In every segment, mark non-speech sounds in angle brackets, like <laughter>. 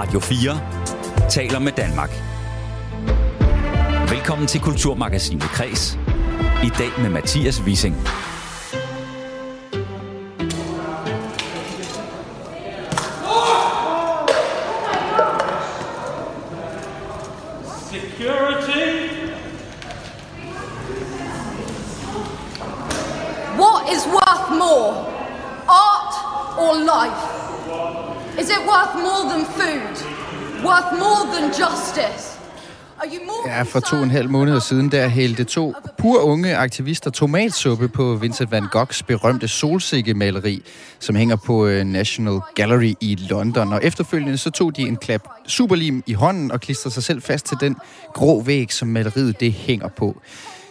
Radio 4 taler med Danmark. Velkommen til Kulturmagasinet Kres. I dag med Mathias Wissing. Ja, for to og en halv måneder siden, der hældte to pur unge aktivister tomatsuppe på Vincent van Goghs berømte solsikkemaleri, som hænger på øh, National Gallery i London. Og efterfølgende så tog de en klap superlim i hånden og klistrede sig selv fast til den grå væg, som maleriet det hænger på.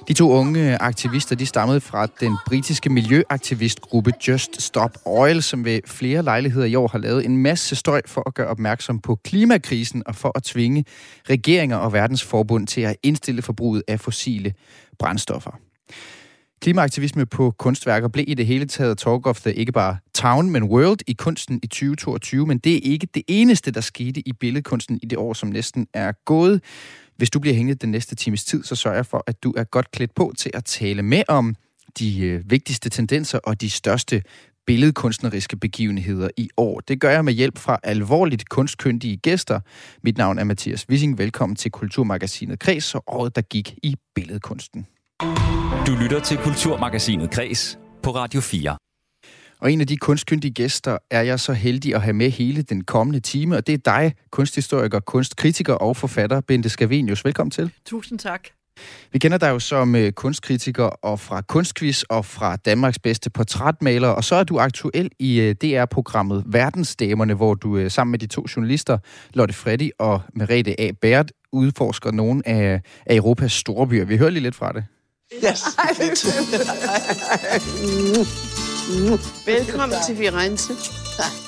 De to unge aktivister, de stammede fra den britiske miljøaktivistgruppe Just Stop Oil, som ved flere lejligheder i år har lavet en masse støj for at gøre opmærksom på klimakrisen og for at tvinge regeringer og verdensforbund til at indstille forbruget af fossile brændstoffer. Klimaaktivisme på kunstværker blev i det hele taget talk of the ikke bare town, men world i kunsten i 2022, men det er ikke det eneste, der skete i billedkunsten i det år, som næsten er gået. Hvis du bliver hængende den næste times tid, så sørger jeg for, at du er godt klædt på til at tale med om de øh, vigtigste tendenser og de største billedkunstneriske begivenheder i år. Det gør jeg med hjælp fra alvorligt kunstkyndige gæster. Mit navn er Mathias Wissing. Velkommen til Kulturmagasinet Kreds og året, der gik i billedkunsten. Du lytter til Kulturmagasinet Kres på Radio 4. Og en af de kunstkyndige gæster er jeg så heldig at have med hele den kommende time, og det er dig, kunsthistoriker, kunstkritiker og forfatter, Bente Scavenius. Velkommen til. Tusind tak. Vi kender dig jo som øh, kunstkritiker og fra Kunstquiz og fra Danmarks bedste portrætmaler, og så er du aktuel i øh, DR-programmet Verdensdamerne, hvor du øh, sammen med de to journalister, Lotte Freddy og Merete A. Bært, udforsker nogle af, af Europas store byer. Vi hører lige lidt fra det. Yes. <laughs> Velkommen til Firenze.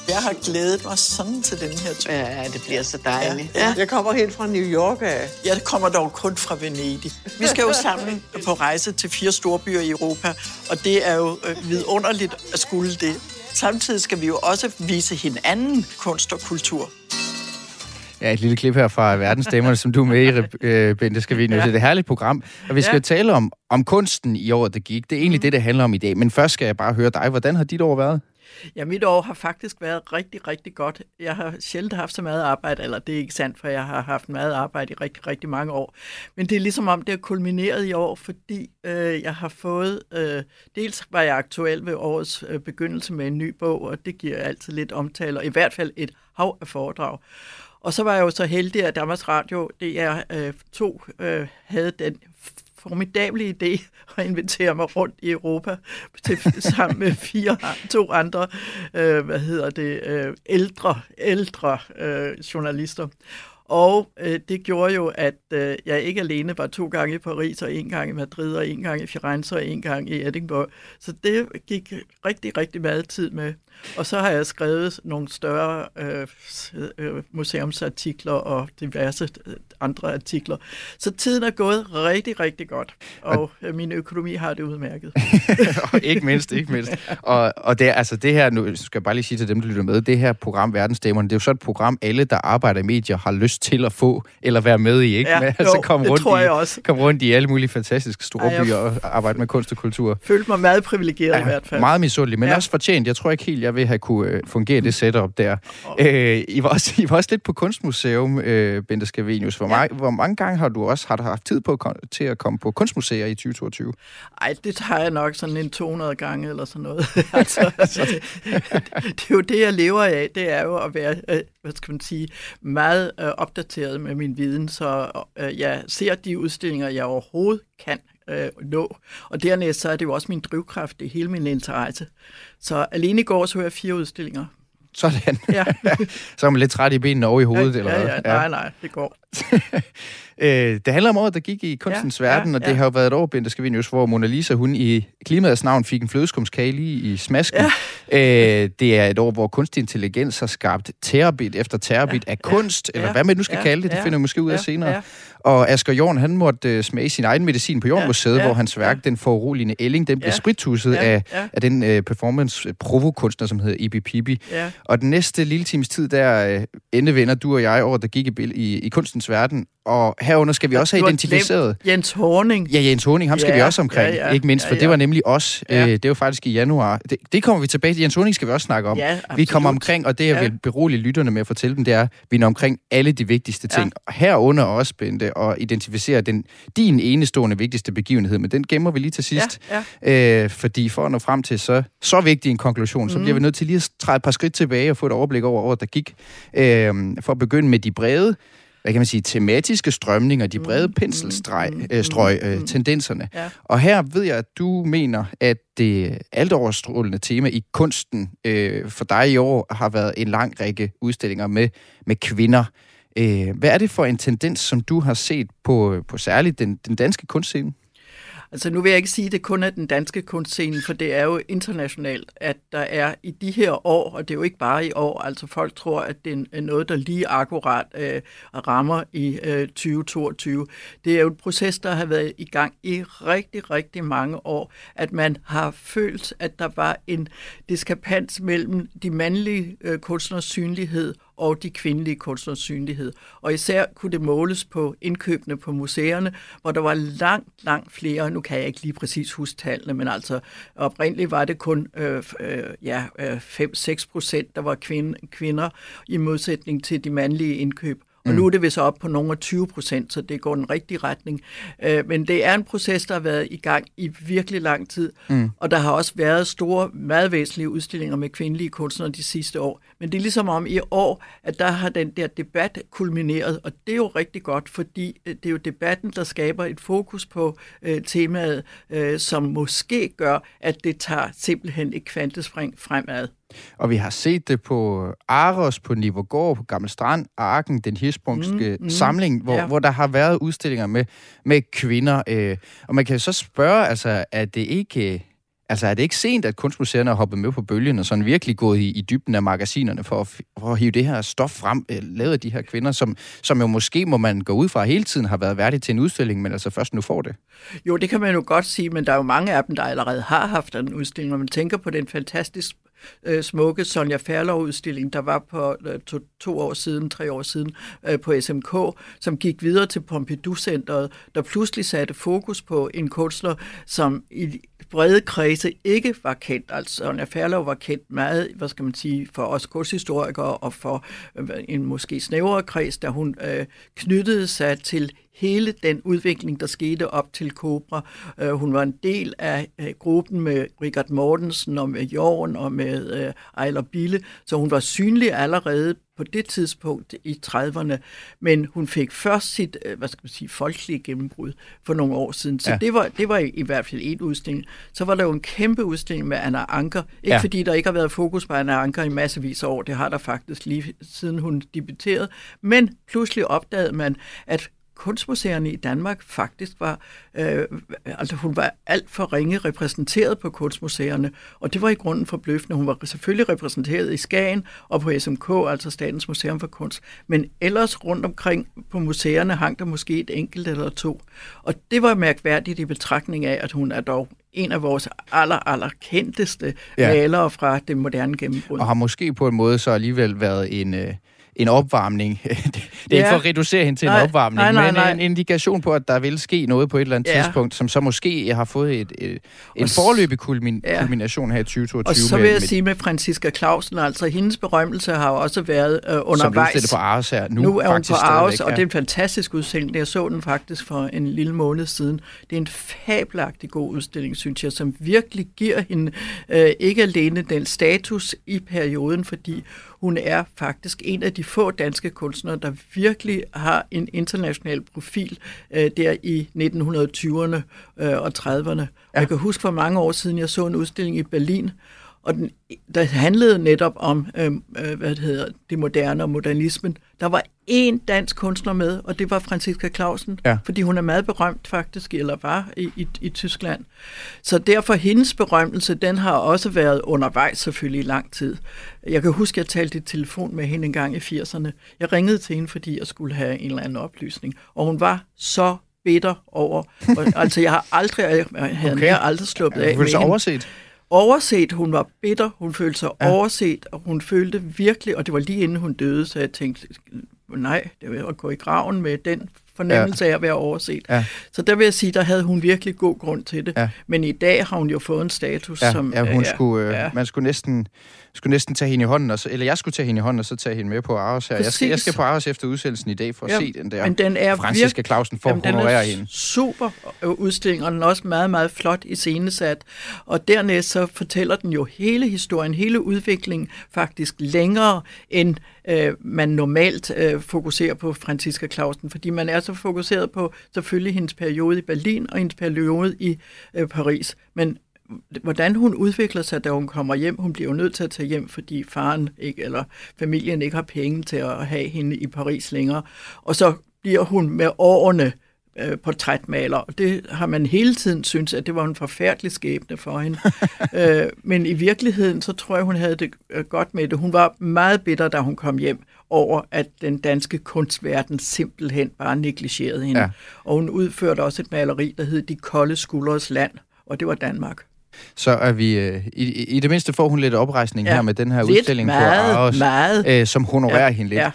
Jeg har glædet mig sådan til den her tur. Ja, det bliver så dejligt. Ja. Jeg kommer helt fra New York af. Jeg kommer dog kun fra Venedig. Vi skal jo sammen <laughs> på rejse til fire store byer i Europa, og det er jo øh, vidunderligt at skulle det. Samtidig skal vi jo også vise hinanden kunst og kultur. Ja, et lille klip her fra Verdensdamerne, som du er med i, øh, Bente Scavenius. Ja. Det er et herligt program, og vi skal Ja. ja. tale om, om kunsten i året, der gik. Det er egentlig mm. det, det handler om i dag. Men først skal jeg bare høre dig. Hvordan har dit år været? Ja, mit år har faktisk været rigtig, rigtig godt. Jeg har sjældent haft så meget arbejde, eller det er ikke sandt, for jeg har haft meget arbejde i rigtig, rigtig mange år. Men det er ligesom om, det er kulmineret i år, fordi øh, jeg har fået... Øh, dels var jeg aktuel ved årets øh, begyndelse med en ny bog, og det giver altid lidt omtale, og i hvert fald et hav af foredrag. Og så var jeg jo så heldig, at Danmarks Radio DR2 øh, øh, havde den formidable idé at invitere mig rundt i Europa til, sammen med fire to andre øh, hvad hedder det øh, ældre ældre øh, journalister. Og øh, det gjorde jo, at øh, jeg ikke alene var to gange i Paris, og en gang i Madrid, og en gang i Firenze, og en gang i Edinburgh. Så det gik rigtig, rigtig meget tid med. Og så har jeg skrevet nogle større øh, øh, museumsartikler og diverse øh, andre artikler. Så tiden er gået rigtig, rigtig godt, og øh, min økonomi har det udmærket. <laughs> Og ikke mindst, ikke mindst. Og, og det, er- altså det her, nu skal jeg bare lige sige til dem, der lytter med, det her program, Verdensdæmmerne, det er jo så et program, alle, der arbejder i medier, har lyst til at få, eller være med i, ikke? Ja, Men altså jo, komme rundt i, også. Komme rundt i alle mulige fantastiske store Ej, byer og arbejde med kunst og kultur. Følte mig meget privilegeret i hvert fald. Meget misundelig, men ja. Ja. også fortjent. Jeg tror ikke helt, jeg vil have kunne øh, fungere det setup der. Øh, I, var også, <laughs> I var også lidt på Kunstmuseum, øh, Bente Scavenius. Hvor, Ja. ja. hvor mange gange har du også har du haft tid på, at kom- til at komme på kunstmuseer i 2022? Ej, det tager jeg nok sådan en 200 gange eller sådan noget. <laughs> altså, <laughs> det, det er jo det, jeg lever af. Det er jo at være, øh, hvad skal man sige, meget øh, opdateret med min viden, så øh, jeg ser de udstillinger, jeg overhovedet kan øh, nå. Og dernæst så er det jo også min drivkraft, det er hele min interesse. Så alene i går så jeg fire udstillinger. Sådan. Ja, <laughs> Så er man lidt træt i benene over i hovedet, eller ja, hvad? ja, nej, nej, det går. <laughs> Øh, det handler om året, der gik i kunstens Ja, ja, ja, verden, og det ja. har jo været et år, Bente Scavenius, hvor Mona Lisa, hun i klimaets navn fik en flødeskumskage lige i smasken. <laughs> Øh, det er et år, hvor kunstig intelligens har skabt terabit efter terabit ja, af kunst, ja, eller hvad man nu skal ja, kalde det, det ja, finder vi måske ud af ja, senere. Og Asger Jorn, han måtte uh, smage sin egen medicin på Jornmuseet, ja, ja, hvor hans værk, ja. Den foruroligende Elling, den blev ja, sprittusset ja, af, ja. af den uh, performance-provokunstner, som hedder Ibi Pibi. Ja. Og den næste lille times tid, der uh, endevender du og jeg over, der gik i, i, i kunstens verden, og herunder skal vi også have identificeret... Jens Horning. Ja, Jens Horning, ham skal ja, vi også omkring, ja, ja, ikke mindst, for ja, ja. det var nemlig os. Ja. Øh, det var faktisk i januar. Det, det kommer vi tilbage til. Jens Horning skal vi også snakke om. Ja, vi kommer omkring, og det jeg ja. vil berolige lytterne med at fortælle dem, det er, vi når omkring alle de vigtigste ting. Ja. Herunder også, Bente, og identificere den, din enestående vigtigste begivenhed, men den gemmer vi lige til sidst. Ja, ja. Øh, fordi for at nå frem til så, så vigtig en konklusion, mm. så bliver vi nødt til lige at træde et par skridt tilbage og få et overblik over året, der gik. Øh, for at begynde med de brede hvad kan man sige, tematiske strømninger, de brede mm, penselstrøg, mm, øh, strøg, øh, mm. tendenserne. Ja. Og her ved jeg, at du mener, at det alt overstrålende tema i kunsten øh, for dig i år har været en lang række udstillinger med, med kvinder. Øh, hvad er det for en tendens, som du har set på, på særligt den, den danske kunstscene? Altså nu vil jeg ikke sige, at det kun er den danske kunstscene, for det er jo internationalt, at der er i de her år, og det er jo ikke bare i år, altså folk tror, at det er noget, der lige akkurat øh, rammer i øh, 2022. Det er jo en proces, der har været i gang i rigtig, rigtig mange år, at man har følt, at der var en diskrepans mellem de mandlige øh, kunstners synlighed og de kvindelige kunstners synlighed. Og især kunne det måles på indkøbene på museerne, hvor der var langt, langt flere, nu kan jeg ikke lige præcis huske tallene, men altså oprindeligt var det kun øh, øh, ja, øh, 5-6 procent, der var kvinde, kvinder i modsætning til de mandlige indkøb. Og mm. nu er det vist op på nogle af 20 procent, så det går den rigtige retning. Øh, men det er en proces, der har været i gang i virkelig lang tid. Mm. Og der har også været store, meget væsentlige udstillinger med kvindelige kunstnere de sidste år. Men det er ligesom om i år, at der har den der debat kulmineret, og det er jo rigtig godt, fordi øh, det er jo debatten, der skaber et fokus på øh, temaet, øh, som måske gør, at det tager simpelthen et kvantespring fremad. Og vi har set det på Aros, på Nivogård, på Gammel Strand, Arken, den hirsprungske mm, mm, samling, hvor, ja. hvor der har været udstillinger med, med kvinder. Øh, og man kan så spørge, altså, er det ikke... Altså er det ikke sent, at kunstmuseerne har hoppet med på bølgen og sådan virkelig gået i, i dybden af magasinerne for at, for at hive det her stof frem, øh, lavet af de her kvinder, som, som jo måske, må man gå ud fra, hele tiden har været værdige til en udstilling, men altså først nu får det? Jo, det kan man jo godt sige, men der er jo mange af dem, der allerede har haft en udstilling. Når man tænker på den fantastiske øh, smukke Sonja Færlov-udstilling, der var på øh, to, to år siden, tre år siden øh, på SMK, som gik videre til Pompidou-centret, der pludselig satte fokus på en kunstner, som i brede kredse ikke var kendt. Altså Sonja Færlov var kendt meget, hvad skal man sige, for os kunsthistorikere og for øh, en måske snævrere kreds, da hun øh, knyttede sig til hele den udvikling, der skete op til Cobra. Øh, hun var en del af øh, gruppen med Richard Mortensen og med Jorn og med øh, Ejler Bille, så hun var synlig allerede på det tidspunkt i 30'erne, men hun fik først sit, øh, hvad skal man sige, folkelige gennembrud for nogle år siden. Så ja. det, var, det var i, i hvert fald en udstilling. Så var der jo en kæmpe udstilling med Anna Anker. Ikke ja. fordi der ikke har været fokus på Anna Anker i massevis af år, det har der faktisk lige siden hun debuterede, men pludselig opdagede man, at kunstmuseerne i Danmark faktisk var, øh, altså hun var alt for ringe repræsenteret på kunstmuseerne, og det var i grunden forbløffende. Hun var selvfølgelig repræsenteret i Skagen og på SMK, altså Statens Museum for Kunst, men ellers rundt omkring på museerne hang der måske et enkelt eller to. Og det var mærkværdigt i betragtning af, at hun er dog en af vores aller, aller kendteste ja. malere fra det moderne gennembrud. Og har måske på en måde så alligevel været en... Øh en opvarmning. <laughs> det er ja. ikke for at reducere hende til nej, en opvarmning, nej, nej, nej. men en indikation på, at der vil ske noget på et eller andet ja. tidspunkt, som så måske har fået et, et, en forløbig kulmin, ja. kulmination her i 2022. Og så vil jeg med, sige med Franziska Clausen, altså hendes berømmelse har jo også været øh, undervejs. Som på Aarhus her. Nu, nu er hun på Aarhus, og det er en fantastisk udstilling. Jeg så den faktisk for en lille måned siden. Det er en fabelagtig god udstilling, synes jeg, som virkelig giver hende øh, ikke alene den status i perioden, fordi hun er faktisk en af de få danske kunstnere, der virkelig har en international profil øh, der i 1920'erne øh, og 30'erne. Ja. Jeg kan huske for mange år siden, jeg så en udstilling i Berlin, og den, der handlede netop om øh, øh, hvad det hedder, det moderne og modernismen. Der var én dansk kunstner med, og det var Franziska Clausen, Ja. fordi hun er meget berømt faktisk, eller var i, i, i Tyskland. Så derfor hendes berømmelse, den har også været undervejs selvfølgelig i lang tid. Jeg kan huske, at jeg talte i telefon med hende en gang i 80'erne. Jeg ringede til hende, fordi jeg skulle have en eller anden oplysning, og hun var så bitter over, og, altså jeg har aldrig, jeg havde Okay. aldrig sluppet af Hun med sig hende overset. Overset, hun var bitter, hun følte sig ja. overset, og hun følte virkelig, og det var lige inden hun døde, så jeg tænkte, nej, det var at gå i graven med den fornemmelse ja. af at være overset. Ja. Så der vil jeg sige, der havde hun virkelig god grund til det. Ja. Men i dag har hun jo fået en status, Ja, som... ja, hun øh, skulle, øh, ja. man skulle næsten, skulle næsten tage hende i hånden, og så, eller jeg skulle tage hende i hånden, og så tage hende med på Aarhus her. Jeg skal, jeg skal på Aarhus efter udsendelsen i dag for at se den der men den er Franziska virk- Clausen for Jamen, at honorere er hende. super øh, udstilling, og den er også meget, meget flot iscenesat. Og dernæst så fortæller den jo hele historien, hele udviklingen faktisk længere, end øh, man normalt øh, fokuserer på Franziska Clausen, fordi man er så fokuseret på selvfølgelig hendes periode i Berlin og hendes periode i øh, Paris. Men hvordan hun udvikler sig, da hun kommer hjem. Hun bliver jo nødt til at tage hjem, fordi faren ikke, eller familien ikke har penge til at have hende i Paris længere. Og så bliver hun med årene øh, portrætmaler, og det har man hele tiden synes, at det var en forfærdelig skæbne for hende. <laughs> øh, men i virkeligheden, så tror jeg, hun havde det øh, godt med det. Hun var meget bitter, da hun kom hjem over, at den danske kunstverden simpelthen bare negligerede hende. Ja. Ja. Og hun udførte også et maleri, der hed De kolde skuldres land, og det var Danmark. Så er vi, øh, i, i det mindste får hun lidt oprejsning ja. Ja. her med den her Lidt, udstilling meget, på Aarhus, meget. Øh, som honorerer Ja, hende lidt. ja.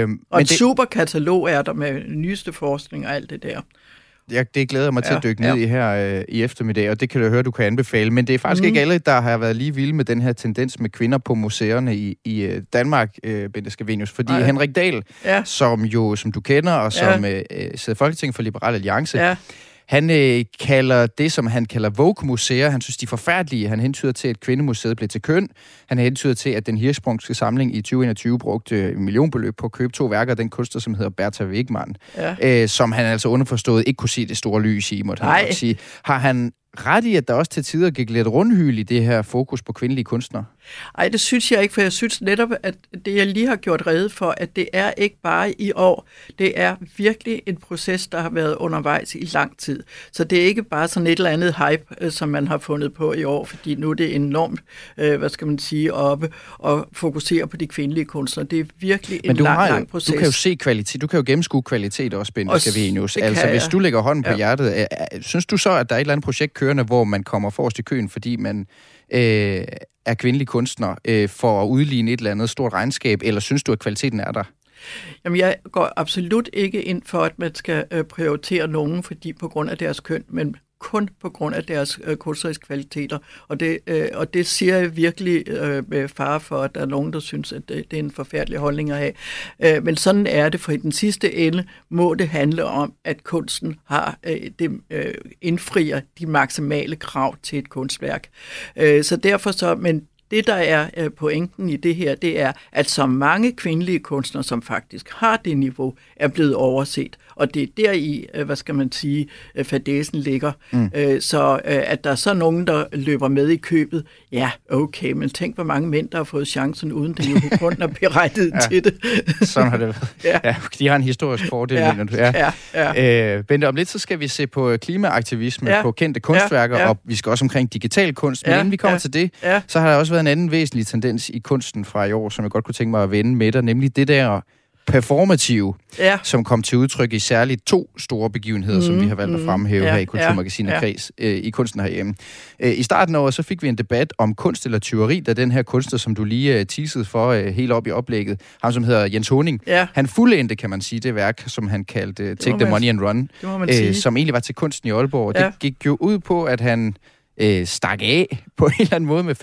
Øhm, Og men et det, super katalog er der med nyeste forskning og alt det der. jeg, det glæder jeg mig til Ja, at dykke ned ja. i her øh, i eftermiddag, og det kan du høre, du kan anbefale. Men det er faktisk mm. ikke alle, der har været lige vilde med den her tendens med kvinder på museerne i, i øh, Danmark, øh, Bente Scavenius. Fordi Nej. Henrik Dahl, Ja. som jo, som du kender, og som øh, øh, sidder i Folketinget for Liberal Alliance, Ja, Han øh, kalder det, som han kalder Vogue-museer, han synes, de er forfærdelige. Han hentyder til, at kvindemuseet blev til køn. Han hentyder til, at den hirschsprungske samling i 2021 brugte millionbeløb på at købe to værker af den kunstner, som hedder Bertha Wigman. Ja. Øh, som han altså underforstået ikke kunne se det store lys i, måtte han Nej. godt sige. Har han ret i, at der også til tider gik lidt rundhyl i det her fokus på kvindelige kunstnere? Ej, det synes jeg ikke, for jeg synes netop, at det, jeg lige har gjort rede for, at det er ikke bare i år. Det er virkelig en proces, der har været undervejs i lang tid. Så det er ikke bare sådan et eller andet hype, øh, som man har fundet på i år, fordi nu er det enormt, øh, hvad skal man sige, oppe og fokusere på de kvindelige kunstnere. Det er virkelig en Men du, lang, har jo, lang proces. du kan jo se kvalitet, du kan jo gennemskue kvalitet også, Bente Scavenius. Altså, hvis du lægger hånden på Ja. hjertet, øh, øh, synes du så, at der er et eller andet projekt kørende, hvor man kommer forrest i køen, fordi man øh, er kvindelig kunstner, øh, for at udligne et eller andet stort regnskab, eller synes du, at kvaliteten er der? Jamen, jeg går absolut ikke ind for, at man skal øh, prioritere nogen, fordi på grund af deres køn, men kun på grund af deres øh, kunstneriske kvaliteter. Og det, øh, og det siger jeg virkelig øh, med fare for, at der er nogen, der synes, at det, det er en forfærdelig holdning at have. Øh, men sådan er det, for i den sidste ende må det handle om, at kunsten har øh, det, øh, indfrier de maksimale krav til et kunstværk. Øh, så derfor så, men det, der er øh, pointen i det her, det er, at så mange kvindelige kunstnere, som faktisk har det niveau, er blevet overset. Og det er der i, øh, hvad skal man sige, øh, fadesen ligger. Mm. Så at der er så nogen, der løber med i købet, ja, okay, men tænk, hvor mange mænd, der har fået chancen, uden det jo på grund af <laughs> berettiget ja. til det. Sådan har det været. <laughs> Ja. ja. de har en historisk fordel, Ja, mener du. Ja. ja, ja. Øh, Bente, om lidt så skal vi se på klimaaktivisme Ja. på kendte kunstværker, Ja, ja. og vi skal også omkring digital kunst. Men Ja, inden vi kommer ja, til det, ja. så har der også været en anden væsentlig tendens i kunsten fra i år, som jeg godt kunne tænke mig at vende med dig, nemlig det der performative, Ja. som kom til udtryk i særligt to store begivenheder, mm, som vi har valgt at fremhæve ja, her i Kulturmagasinet ja. Kreds øh, i kunsten herhjemme. Øh, I starten af året, så fik vi en debat om kunst eller tyveri, da den her kunstner, som du lige øh, teasede for øh, helt op i oplægget, ham som hedder Jens Honing, Ja. han fuldendte, kan man sige, det værk, som han kaldte uh, Take the man- Money and Run, sige. som egentlig var til kunsten i Aalborg. Ja. Det gik jo ud på, at han øh, stak af <laughs> på en eller anden måde med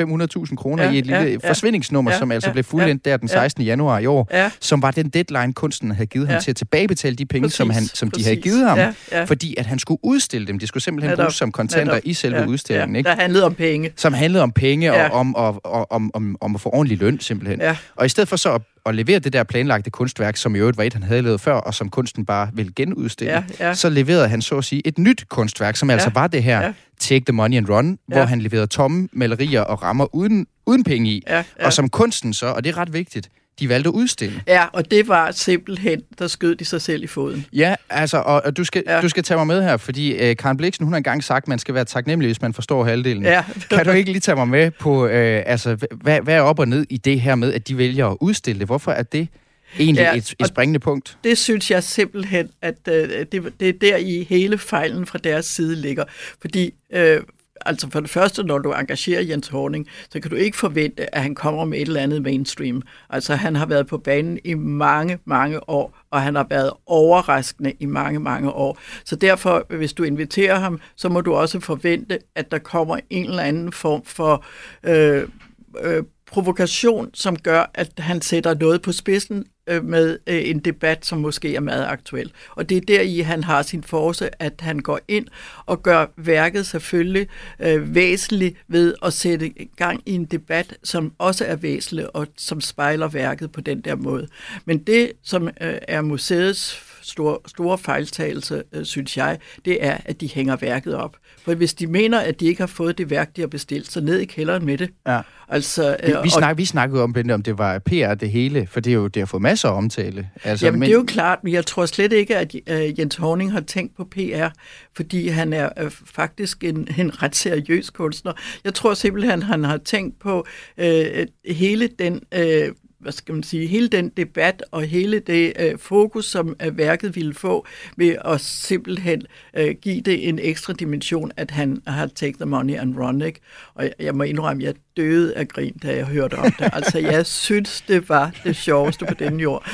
500.000 kroner Ja, i et lille ja, ja. forsvindingsnummer, Ja, som altså ja, blev fuldendt der den ja. 16. januar i år, Ja. som var den deadline, kunsten havde givet ham Ja. til at tilbagebetale de penge, Præcis, som, han, som de havde givet ham, Ja, ja. fordi at han skulle udstille dem. De skulle simpelthen Netop, bruges som kontanter netop. i selve Ja, udstillingen. ja, Ikke? Der handlede om penge. som handlede om penge Ja. og om, og, og, om, om, om at få ordentlig løn, simpelthen. Ja. Og i stedet for så at, at levere det der planlagte kunstværk, som i øvrigt var et, han havde lavet før, og som kunsten bare ville genudstille, Ja, ja. så leverede han så at sige et nyt kunstværk, som altså var det her Ja. Take the Money and Run, Ja. hvor han leverede tomme malerier og rammer uden, uden penge i, Ja, ja. og som kunsten så, og det er ret vigtigt, de valgte at udstille. Ja, og det var simpelthen, der skød de sig selv i foden. Ja, altså, og, og du, skal, ja. Du skal tage mig med her, fordi øh, Karen Bliksen, hun har engang sagt, at man skal være taknemmelig, hvis man forstår halvdelen. Ja. <laughs> Kan du ikke lige tage mig med på, øh, altså, hvad, hvad er op og ned i det her med, at de vælger at udstille det? Hvorfor er det egentlig ja, et, et springende punkt? Det synes jeg simpelthen, at øh, det, det er der i hele fejlen fra deres side ligger. Fordi, øh, altså for det første, når du engagerer Jens Horning, så kan du ikke forvente, at han kommer med et eller andet mainstream. Altså han har været på banen i mange, mange år, og han har været overraskende i mange, mange år. Så derfor, hvis du inviterer ham, så må du også forvente, at der kommer en eller anden form for... Øh, øh, provokation, som gør, at han sætter noget på spidsen øh, med øh, en debat, som måske er meget aktuel. Og det er der i, han har sin force, at han går ind og gør værket selvfølgelig øh, væsentligt ved at sætte gang i en debat, som også er væsentlig og som spejler værket på den der måde. Men det, som øh, er museets store, store fejltagelse, øh, synes jeg, det er, at de hænger værket op. For hvis de mener, at de ikke har fået det værk, de har bestilt, så ned i kælderen med det. Ja. Altså, Vi, øh, vi, og- snak, vi snakkede om, Bente, om det var PR det hele, for det er jo det har fået masser af omtale. Altså, Jamen, men... det er jo klart, men jeg tror slet ikke, at øh, Jens Horning har tænkt på PR, fordi han er øh, faktisk en, en ret seriøs kunstner. Jeg tror simpelthen, han har tænkt på øh, hele den... Øh, hvad skal man sige, hele den debat og hele det øh, fokus, som øh, værket ville få, ved at simpelthen øh, give det en ekstra dimension, at han har take the money and run, ikke? Og jeg, jeg må indrømme, jeg døde af grin, da jeg hørte om det. Altså, jeg synes, det var det sjoveste på den jord.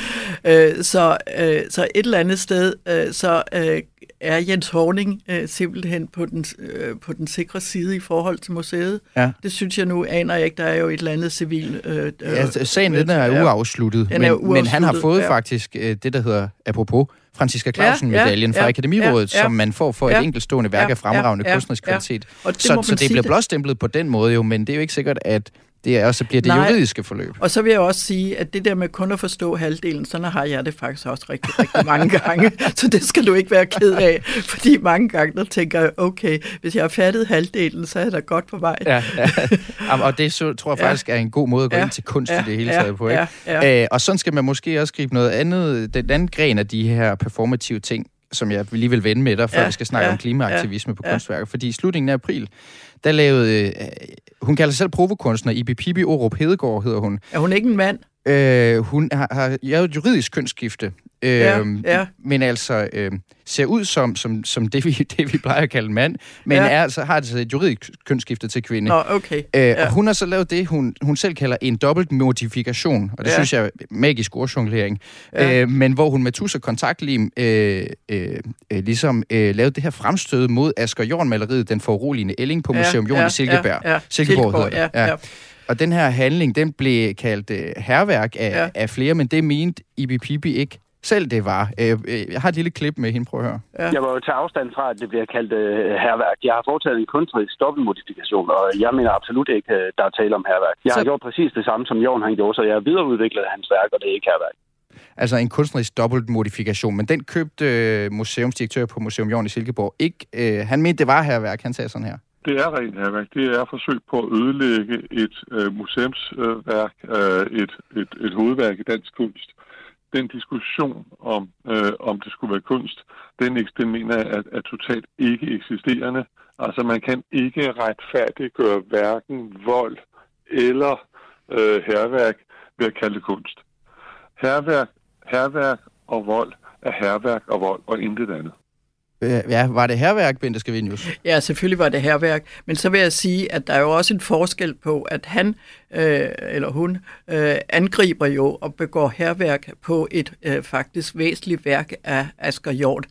Øh, så, øh, så et eller andet sted, øh, så øh, er Jens Horning øh, simpelthen på den, øh, på den sikre side i forhold til museet. Ja. Det synes jeg nu, aner jeg ikke. Der er jo et eller andet civil... Øh, Ja, sagen den er uafsluttet, Den men, er men han har uafsluttet, fået ja. faktisk øh, det, der hedder, apropos, Franziska Clausen-medaljen Ja, fra ja, Akademirådet, ja, ja. som man får for Ja, et enkeltstående værk ja, af fremragende ja, ja, kunstnerisk ja. kvalitet. Og det Så, så det bliver blåstemplet på den måde jo, men det er jo ikke sikkert, at det også bliver det Nej. juridiske forløb. Og så vil jeg også sige, at det der med kun at forstå halvdelen, sådan har jeg det faktisk også rigtig, rigtig mange gange. <laughs> Så det skal du ikke være ked af, fordi mange gange der tænker jeg, okay, hvis jeg har fattet halvdelen, så er jeg da godt på vej. Ja, ja. Jamen, og det så, tror jeg Ja. faktisk er en god måde at gå Ja. ind til kunst Ja. i det hele Ja. taget på. Ikke? Ja. Ja. Øh, og sådan skal man måske også gribe noget andet, den anden gren af de her performative ting, som jeg lige vil vende med dig, før Ja. vi skal snakke Ja. om klimaaktivisme på Ja. kunstværker. Fordi i slutningen af april, der lavede, øh, hun kalder sig selv provokunstner, Ibi Pibi Orup Hedegaard hedder hun. Er hun ikke en mand? Øh, hun har, har lavet et juridisk kønsskifte, øh, Ja, ja. men altså øh, ser ud som, som, som det, vi, <laughs> det, vi plejer at kalde mand, men Ja. er, altså, har altså et juridisk kønsskifte til kvinde. Nå, okay. Øh, Ja. Og hun har så lavet det, hun, hun selv kalder en dobbelt modifikation, og det Ja. synes jeg er magisk ordjonglering, Ja. øh, men hvor hun med tus og kontaktlim øh, øh, ligesom øh, lavede det her fremstød mod Asger Jorn-maleriet, den foruroligende Elling på Ja, Museum Jorn ja, i Silkeborg. ja, ja. Silkeborg, Silkeborg, hedder det. ja, ja. Og den her handling, den blev kaldt øh, herværk af, Ja. af flere, men det mente Ibi Pibi ikke selv det var. Øh, øh, jeg har et lille klip med hende, prøv at høre. Ja. Jeg var jo til afstand fra, at det bliver kaldt øh, herværk. Jeg har foretaget en kunstnerisk dobbeltmodifikation, og jeg mener absolut ikke, øh, der er tale om herværk. Jeg Så- har gjort præcis det samme, som Jorn han gjorde, så jeg har videreudviklet hans værk, og det er ikke herværk. Altså en kunstnerisk dobbeltmodifikation, men den købte øh, museumsdirektør på Museum Jorn i Silkeborg ikke. Øh, han mente, det var herværk. Han sagde sådan her. Det er rent herværk. Det er forsøg på at ødelægge et øh, museumsværk, øh, et, et, et hovedværk i dansk kunst. Den diskussion om, øh, om det skulle være kunst, den, den mener jeg er, er totalt ikke eksisterende. Altså man kan ikke retfærdiggøre hverken vold eller øh, herværk ved at kalde det kunst. Herværk, herværk og vold er herværk og vold og intet andet. Øh, ja, var det herværk, Bente Scavenius? Ja, selvfølgelig var det herværk, men så vil jeg sige, at der er jo også en forskel på, at han øh, eller hun øh, angriber jo og begår herværk på et øh, faktisk væsentligt værk af Asger Hjort.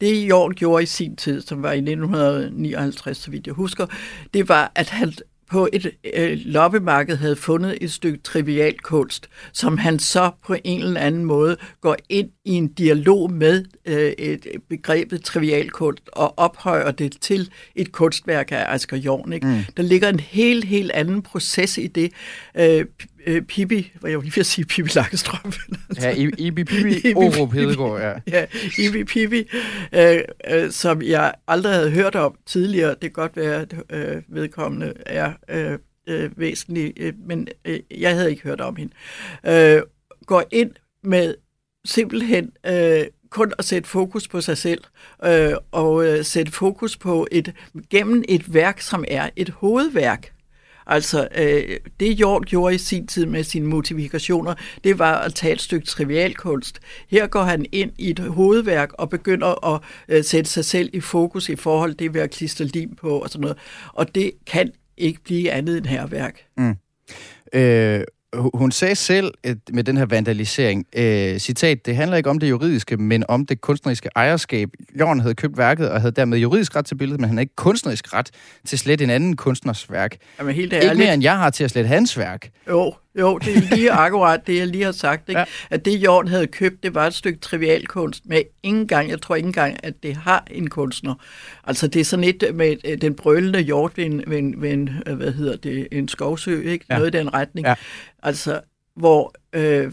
Det Hjort gjorde i sin tid, som var i 1959, så vidt jeg husker, det var, at han på et øh, loppemarked havde fundet et stykke trivial kunst, som han så på en eller anden måde går ind i en dialog med øh, et begrebet trivial kunst og ophøjer det til et kunstværk af Asger Jorn. Ikke? Mm. Der ligger en helt, helt anden proces i det. Øh, øh, Pippi, hvad jeg var lige ved at sige, Pippi Lakkestrøm. <laughs> Ja, Ibi Ibi Orup. Hedegaard, ja. <laughs> ja, Ibi Pippi, øh, øh, som jeg aldrig havde hørt om tidligere. Det kan godt være, at øh, vedkommende er øh, øh, væsentlig, øh, men øh, jeg havde ikke hørt om hende. Øh, går ind med simpelthen øh, kun at sætte fokus på sig selv, øh, og øh, sætte fokus på et gennem et værk, som er et hovedværk. Altså, øh, det Jord gjorde i sin tid med sine motivationer, det var at tage et stykke trivialkunst. Her går han ind i et hovedværk og begynder at øh, sætte sig selv i fokus i forhold til det ved at klistre lim på og sådan noget. Og det kan ikke blive andet end herværk. Mm. Øh, hun sagde selv at med den her vandalisering, øh, citat, det handler ikke om det juridiske, men om det kunstneriske ejerskab. Jørgen havde købt værket og havde dermed juridisk ret til billedet, men han har ikke kunstnerisk ret til slet en anden kunstners værk. Jamen, helt ikke mere end jeg har til at slette hans værk. Jo, jo, det er lige <laughs> akkurat det, jeg lige har sagt. Ikke? Ja. At det, Jørgen havde købt, det var et stykke trivialkunst, men ingen gang, jeg tror ikke engang, at det har en kunstner. Altså, det er sådan et med øh, den brølende hjort ved en, ved en, ved en øh, hvad hedder det, en skovsø, ikke? Ja. Noget i den retning. Ja. Altså, hvor øh,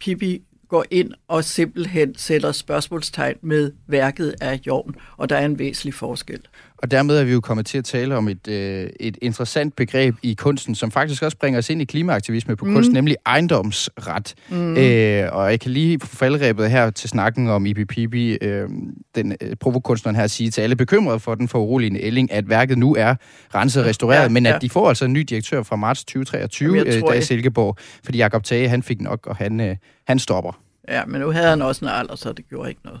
Pippi går ind og simpelthen sætter spørgsmålstegn med værket af Jorgen, og der er en væsentlig forskel. Og dermed er vi jo kommet til at tale om et, øh, et interessant begreb i kunsten, som faktisk også bringer os ind i klimaaktivisme på mm. kunst, nemlig ejendomsret. Mm. Øh, og jeg kan lige få faldrebet her til snakken om Ibi Pibi, øh, den øh, provokunstneren her, sige til alle bekymrede for den foruroligende ælling, at værket nu er renset og restaureret, ja, men at ja. de får altså en ny direktør fra marts 2023, Jamen, øh, der i Silkeborg, fordi Jakob Tage, han fik nok, og han, øh, han stopper. Ja, men nu havde han også en alder, så det gjorde ikke noget.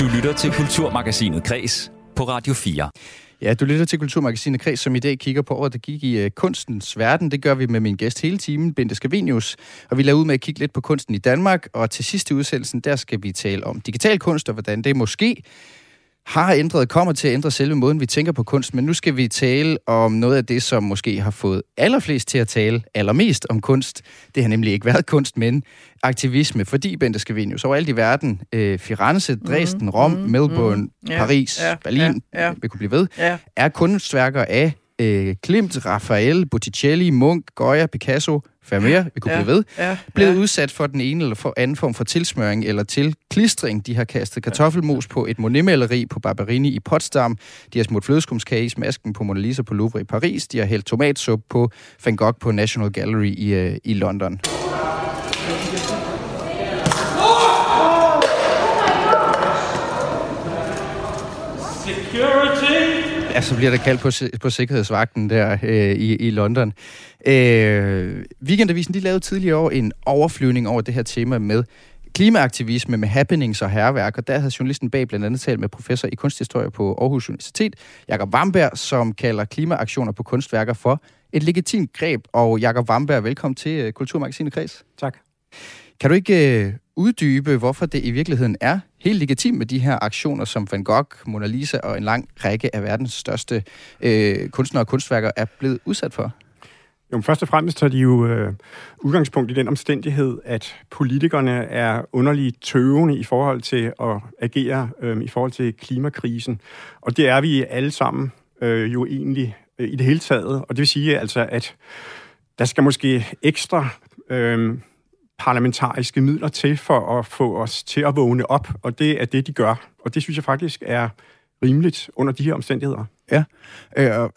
Du lytter til Kulturmagasinet Kres på Radio 4. Ja, du lytter til Kulturmagasinet Kreds, som i dag kigger på året, der gik i uh, kunstens verden. Det gør vi med min gæst hele timen, Bente Skavenius. Og vi lader ud med at kigge lidt på kunsten i Danmark. Og til sidste udsendelsen, der skal vi tale om digital kunst, og hvordan det måske har ændret, kommer til at ændre selve måden, vi tænker på kunst. Men nu skal vi tale om noget af det, som måske har fået allerflest til at tale allermest om kunst. Det har nemlig ikke været kunst, men aktivisme, fordi Bente Scavenius alt i verden, øh, Firenze, mhm, Dresden, Rom, mm, Melbourne, mm, yeah, Paris, yeah, Berlin, yeah, yeah. vi kunne blive ved, yeah. er kunstværker af øh, Klimt, Raphael, Botticelli, Munch, Goya, Picasso, Vermeer, vi kunne ja, blive ved, ja, blevet ja. udsat for den ene eller for anden form for tilsmøring eller til klistring. De har kastet kartoffelmos på et Monet-maleri på Barberini i Potsdam. De har smurt flødeskumskage i smasken på Mona Lisa på Louvre i Paris. De har hældt tomatsuppe på Van Gogh på National Gallery i, uh, i London. Ja, så bliver der kaldt på, på sikkerhedsvagten der øh, i, i London. Øh, Weekendavisen de lavede tidligere år en overflyvning over det her tema med klimaaktivisme med happenings og herværk, og der havde journalisten bag blandt andet talt med professor i kunsthistorie på Aarhus Universitet, Jakob Wamberg, som kalder klimaaktioner på kunstværker for et legitimt greb. Og Jakob Wamberg, velkommen til øh, Kulturmagasinet Kreds. Tak. Kan du ikke øh, uddybe, hvorfor det i virkeligheden er helt legitimt med de her aktioner, som Van Gogh, Mona Lisa og en lang række af verdens største øh, kunstnere og kunstværker er blevet udsat for? Jo, først og fremmest tager de jo øh, udgangspunkt i den omstændighed, at politikerne er underligt tøvende i forhold til at agere øh, i forhold til klimakrisen. Og det er vi alle sammen øh, jo egentlig øh, i det hele taget. Og det vil sige altså, at der skal måske ekstra øh, parlamentariske midler til for at få os til at vågne op, og det er det, de gør. Og det synes jeg faktisk er rimeligt under de her omstændigheder. Ja, øh, øh,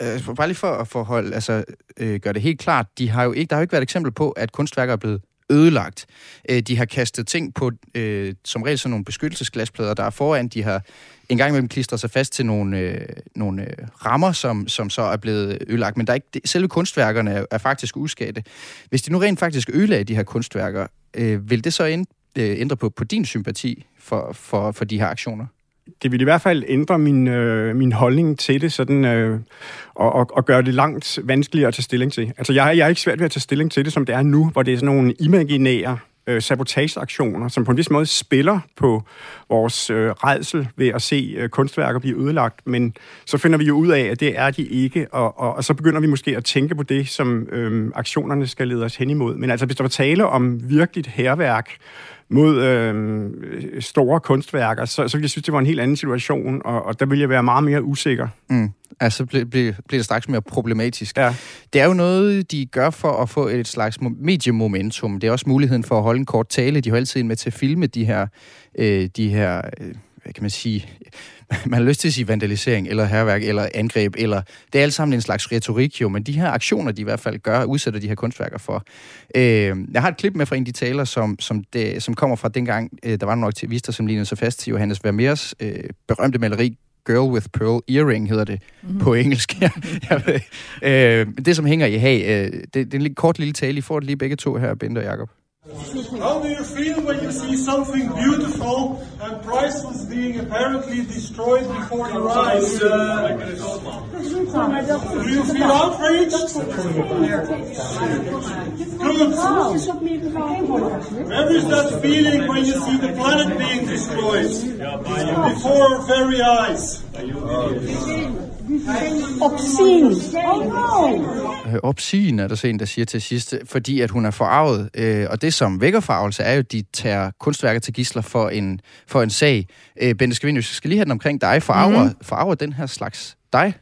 øh, bare lige for at forholde, altså, øh, gøre det helt klart, de har jo ikke, der har jo ikke været eksempel på, at kunstværker er blevet ødelagt. Øh, de har kastet ting på, øh, som regel sådan nogle beskyttelsesglasplader, der er foran. De har en gang imellem klistret sig fast til nogle, øh, nogle øh, rammer, som, som så er blevet ødelagt. Men der er ikke, selve kunstværkerne er, er faktisk uskadte. Hvis de nu rent faktisk ødelagde de her kunstværker, øh, vil det så ind, øh, ændre på, på din sympati for, for, for de her aktioner? Det vil i hvert fald ændre min, øh, min holdning til det, sådan, øh, og, og, og gøre det langt vanskeligere at tage stilling til. Altså, jeg, jeg er ikke svært ved at tage stilling til det, som det er nu, hvor det er sådan nogle imaginære øh, sabotageaktioner, som på en vis måde spiller på vores øh, redsel ved at se øh, kunstværker blive ødelagt, men så finder vi jo ud af, at det er de ikke, og, og, og så begynder vi måske at tænke på det, som øh, aktionerne skal lede os hen imod. Men altså, hvis der var tale om virkeligt herværk, mod øh, store kunstværker, så, så ville jeg synes, det var en helt anden situation, og, og der ville jeg være meget mere usikker. Mm. Altså bliver ble, ble det straks mere problematisk. Ja. Det er jo noget, de gør for at få et slags mediemomentum. Det er også muligheden for at holde en kort tale. De har altid med til at filme de her, øh, de her øh, hvad kan man sige, <laughs> man har lyst til at sige vandalisering, eller herværk, eller angreb, eller det er alt sammen en slags retorik jo, men de her aktioner, de i hvert fald gør, udsætter de her kunstværker for. Øh, jeg har et klip med fra en af de taler, som, som, det, som kommer fra dengang, øh, der var nogle aktivister, som lignede sig fast til Johannes Vermeers øh, berømte maleri, Girl with Pearl Earring hedder det mm-hmm. på engelsk. <laughs> jeg ved, øh, det, som hænger i hag, øh, det, det er en lidt kort lille tale. I får det lige begge to her, Bente og Jacob. How do you feel when you see something beautiful and priceless being apparently destroyed before your eyes? Do you feel outraged? Good. Where is that feeling when you see the planet being destroyed before our very eyes? Obscene. Oh no. Øh, Obscene er der så en, der siger til sidst, fordi at hun er forarvet. Øh, og det, som vækker forarvelse, er jo, at de tager kunstværker til gisler for en, for en sag. Øh, Bente Skavinius, skal lige have den omkring dig. Forarver, mm-hmm. forarver den her slags dig?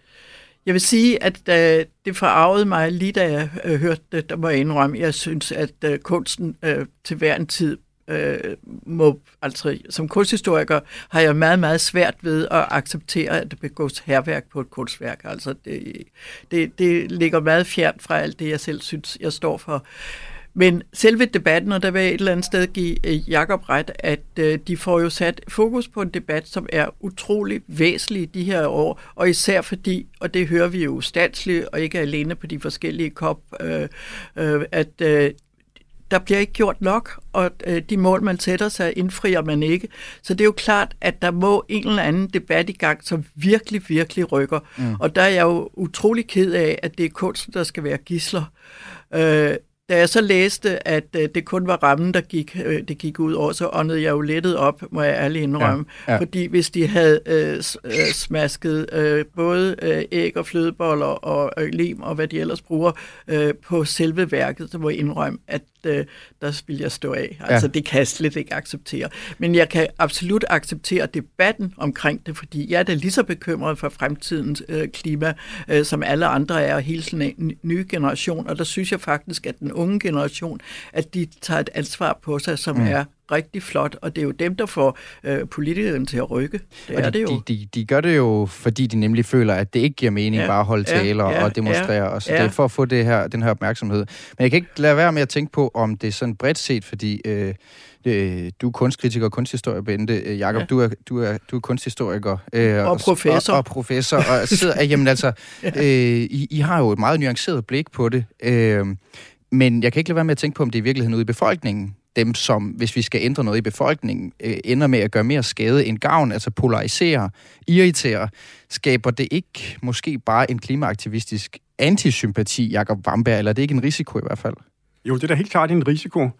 Jeg vil sige, at øh, det forarvede mig lige da jeg øh, hørte det, der må jeg indrømme. Jeg synes, at øh, kunsten øh, til hver en tid øh, må, altså som kunsthistoriker har jeg meget, meget svært ved at acceptere, at det begås herværk på et kunstværk. Altså det, det, det ligger meget fjernt fra alt det, jeg selv synes, jeg står for. Men selve debatten, og der vil jeg et eller andet sted give øh, Jakob ret, at øh, de får jo sat fokus på en debat, som er utrolig væsentlig de her år, og især fordi, og det hører vi jo statsligt, og ikke alene på de forskellige kop, øh, øh, at øh, der bliver ikke gjort nok, og øh, de mål, man sætter sig, indfrier man ikke. Så det er jo klart, at der må en eller anden debat i gang, som virkelig, virkelig rykker. Mm. Og der er jeg jo utrolig ked af, at det er kunsten, der skal være gisler. Øh, da jeg så læste, at øh, det kun var rammen, der gik, øh, det gik ud over, så åndede jeg jo lettet op, må jeg ærligt indrømme. Ja, ja. Fordi hvis de havde øh, øh, smasket øh, både øh, æg og flødeboller og øh, lim og hvad de ellers bruger øh, på selve værket, så må jeg indrømme, at øh, der vil jeg stå af. Altså, ja. det kan jeg slet ikke acceptere. Men jeg kan absolut acceptere debatten omkring det, fordi jeg er da lige så bekymret for fremtidens øh, klima, øh, som alle andre er, og hele sådan en ny generation. Og der synes jeg faktisk, at den unge generation, at de tager et ansvar på sig, som mm. er rigtig flot, og det er jo dem, der får øh, politikerne til at rykke. Det og er de, det jo. De, de, de gør det jo, fordi de nemlig føler, at det ikke giver mening ja, bare at holde taler ja, og demonstrere, ja, og så ja. det er for at få det her, den her opmærksomhed. Men jeg kan ikke lade være med at tænke på, om det er sådan bredt set, fordi øh, øh, du er kunstkritiker og kunsthistoriker, Bente. Øh, Jakob, ja. du, er, du, er, du er kunsthistoriker. Øh, og professor. Og, og professor. Og sidder, jamen altså, <laughs> øh, I, I har jo et meget nuanceret blik på det. Øh, men jeg kan ikke lade være med at tænke på, om det i virkeligheden ude i befolkningen, dem som, hvis vi skal ændre noget i befolkningen, øh, ender med at gøre mere skade end gavn, altså polarisere, irritere, skaber det ikke måske bare en klimaaktivistisk antisympati, Jakob Bamberg, eller er det ikke en risiko i hvert fald? Jo, det er da helt klart en risiko.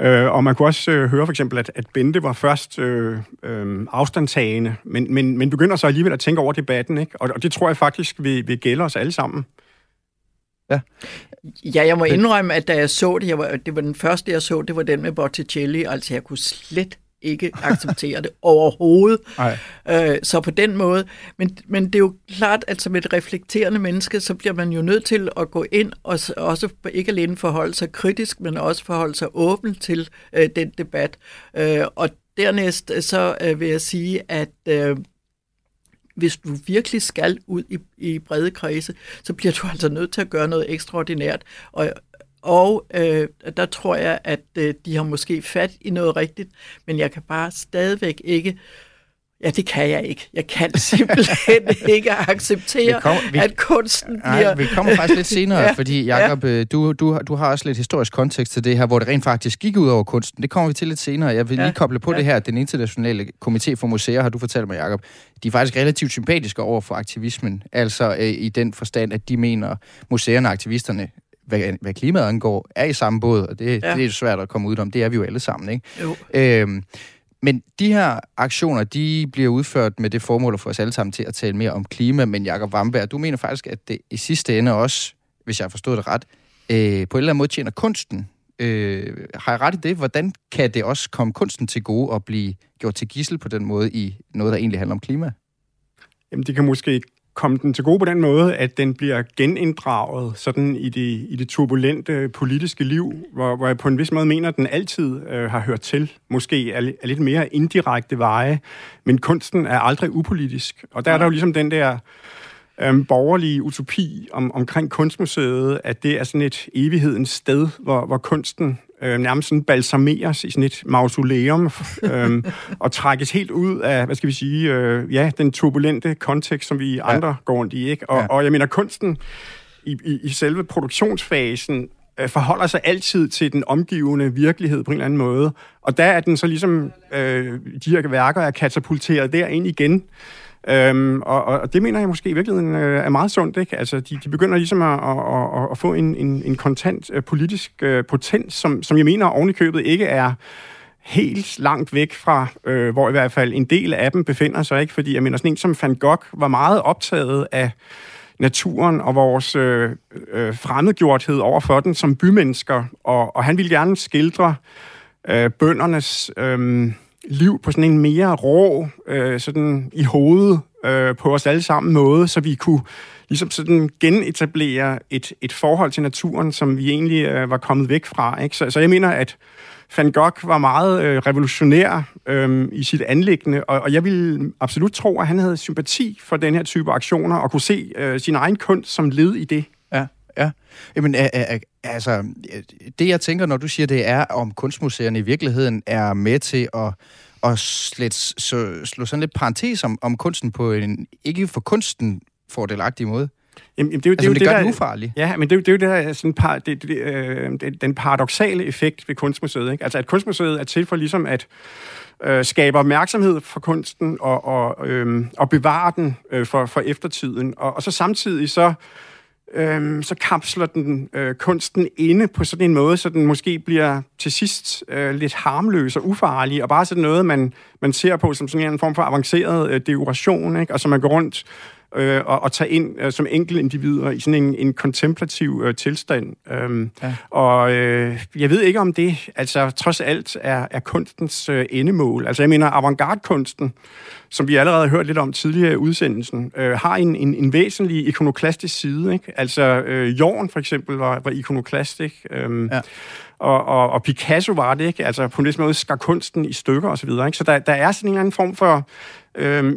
Øh, og man kunne også øh, høre for eksempel, at, at Bente var først øh, øh, afstandtagende, men, men, men begynder så alligevel at tænke over debatten, ikke? Og, og det tror jeg faktisk vil, vil gælde os alle sammen. Ja. Ja, jeg må indrømme, at da jeg så det, jeg var, det var den første, jeg så, det var den med Botticelli. Altså, jeg kunne slet ikke acceptere det <laughs> overhovedet. Øh, så på den måde. Men, men det er jo klart, at som et reflekterende menneske, så bliver man jo nødt til at gå ind og også ikke alene forholde sig kritisk, men også forholde sig åben til øh, den debat. Øh, og dernæst så øh, vil jeg sige, at øh, hvis du virkelig skal ud i, i brede kredse, så bliver du <laughs> altså nødt til at gøre noget ekstraordinært. Og, og øh, der tror jeg, at øh, de har måske fat i noget rigtigt, men jeg kan bare stadigvæk ikke Ja, det kan jeg ikke. Jeg kan simpelthen <laughs> ikke acceptere, vi kom, vi, at kunsten bliver... Nej, vi kommer faktisk lidt senere, <laughs> ja, fordi Jacob, ja. du, du, du har også lidt historisk kontekst til det her, hvor det rent faktisk gik ud over kunsten. Det kommer vi til lidt senere. Jeg vil ja. lige koble på ja. det her. Den internationale komité for museer, har du fortalt mig, Jacob, de er faktisk relativt sympatiske over for aktivismen. Altså øh, i den forstand, at de mener, museerne og aktivisterne hvad, hvad klimaet angår, er i samme båd, og det, ja. det er svært at komme ud om. Det er vi jo alle sammen, ikke? Jo. Øhm, men de her aktioner, de bliver udført med det formål at få os alle sammen til at tale mere om klima. Men Jakob Vamberg, du mener faktisk, at det i sidste ende også, hvis jeg har forstået det ret, øh, på en eller anden måde tjener kunsten. Øh, har jeg ret i det? Hvordan kan det også komme kunsten til gode og blive gjort til gissel på den måde i noget, der egentlig handler om klima? Jamen, det kan måske komme den til gode på den måde, at den bliver geninddraget sådan i det, i det turbulente politiske liv, hvor, hvor jeg på en vis måde mener, at den altid øh, har hørt til, måske er, er lidt mere indirekte veje, men kunsten er aldrig upolitisk. Og der er der jo ligesom den der øhm, borgerlige utopi om, omkring kunstmuseet, at det er sådan et evighedens sted, hvor, hvor kunsten øh, nærmest sådan balsameres i sådan et mausoleum øh, <laughs> og trækkes helt ud af, hvad skal vi sige, øh, ja, den turbulente kontekst, som vi andre ja. går rundt i. Ikke? Og, ja. og jeg mener, kunsten i, i, i selve produktionsfasen øh, forholder sig altid til den omgivende virkelighed på en eller anden måde. Og der er den så ligesom, øh, de her værker er katapulteret derind igen. Øhm, og, og det mener jeg måske i virkeligheden øh, er meget sundt. Ikke? Altså, de, de begynder ligesom at, at, at, at få en, en, en kontant øh, politisk øh, potens, som, som jeg mener ovenikøbet ikke er helt langt væk fra, øh, hvor i hvert fald en del af dem befinder sig. ikke Fordi jeg mener, sådan en som Van Gogh var meget optaget af naturen og vores øh, øh, fremmedgjorthed over for den som bymennesker. Og, og han ville gerne skildre øh, bøndernes... Øh, liv på sådan en mere rå, øh, sådan i hovedet øh, på os alle sammen måde, så vi kunne ligesom sådan genetablere et, et forhold til naturen, som vi egentlig øh, var kommet væk fra. Ikke? Så, så jeg mener, at Van Gogh var meget øh, revolutionær øh, i sit anlæggende, og, og jeg vil absolut tro, at han havde sympati for den her type aktioner, og kunne se øh, sin egen kunst som led i det. Ja, ja. Jamen, altså, det jeg tænker, når du siger det, er, om kunstmuseerne i virkeligheden er med til at at slet, så, slå sådan lidt parentes om, om kunsten på en ikke for kunsten fordelagtig måde. Jamen, det, er jo, altså, det, det, gør der, den ufarlig. Ja, men det, det er jo det der, sådan par, det, det, øh, det, den paradoxale effekt ved kunstmuseet. Ikke? Altså, at kunstmuseet er til for ligesom at øh, skabe opmærksomhed for kunsten og, og, øh, og bevare den øh, for, for eftertiden. Og, og så samtidig så øhm, så kapsler den øh, kunsten inde på sådan en måde, så den måske bliver til sidst øh, lidt harmløs og ufarlig, og bare sådan noget, man, man ser på som sådan en form for avanceret øh, dekoration, ikke? og så man går rundt øh, og, og tage ind øh, som enkeltindivider i sådan en, en kontemplativ øh, tilstand. Øhm, ja. Og øh, jeg ved ikke, om det altså trods alt er, er kunstens øh, endemål. Altså jeg mener, avantgarde-kunsten, som vi allerede har hørt lidt om tidligere i udsendelsen, øh, har en, en, en væsentlig ikonoklastisk side. Ikke? Altså øh, Jorn for eksempel var, var ikonoklastisk. Øh, ja. Og, og, og Picasso var det, ikke? Altså på en vis måde skar kunsten i stykker osv. Så, videre, ikke? så der, der er sådan en eller anden form for øh,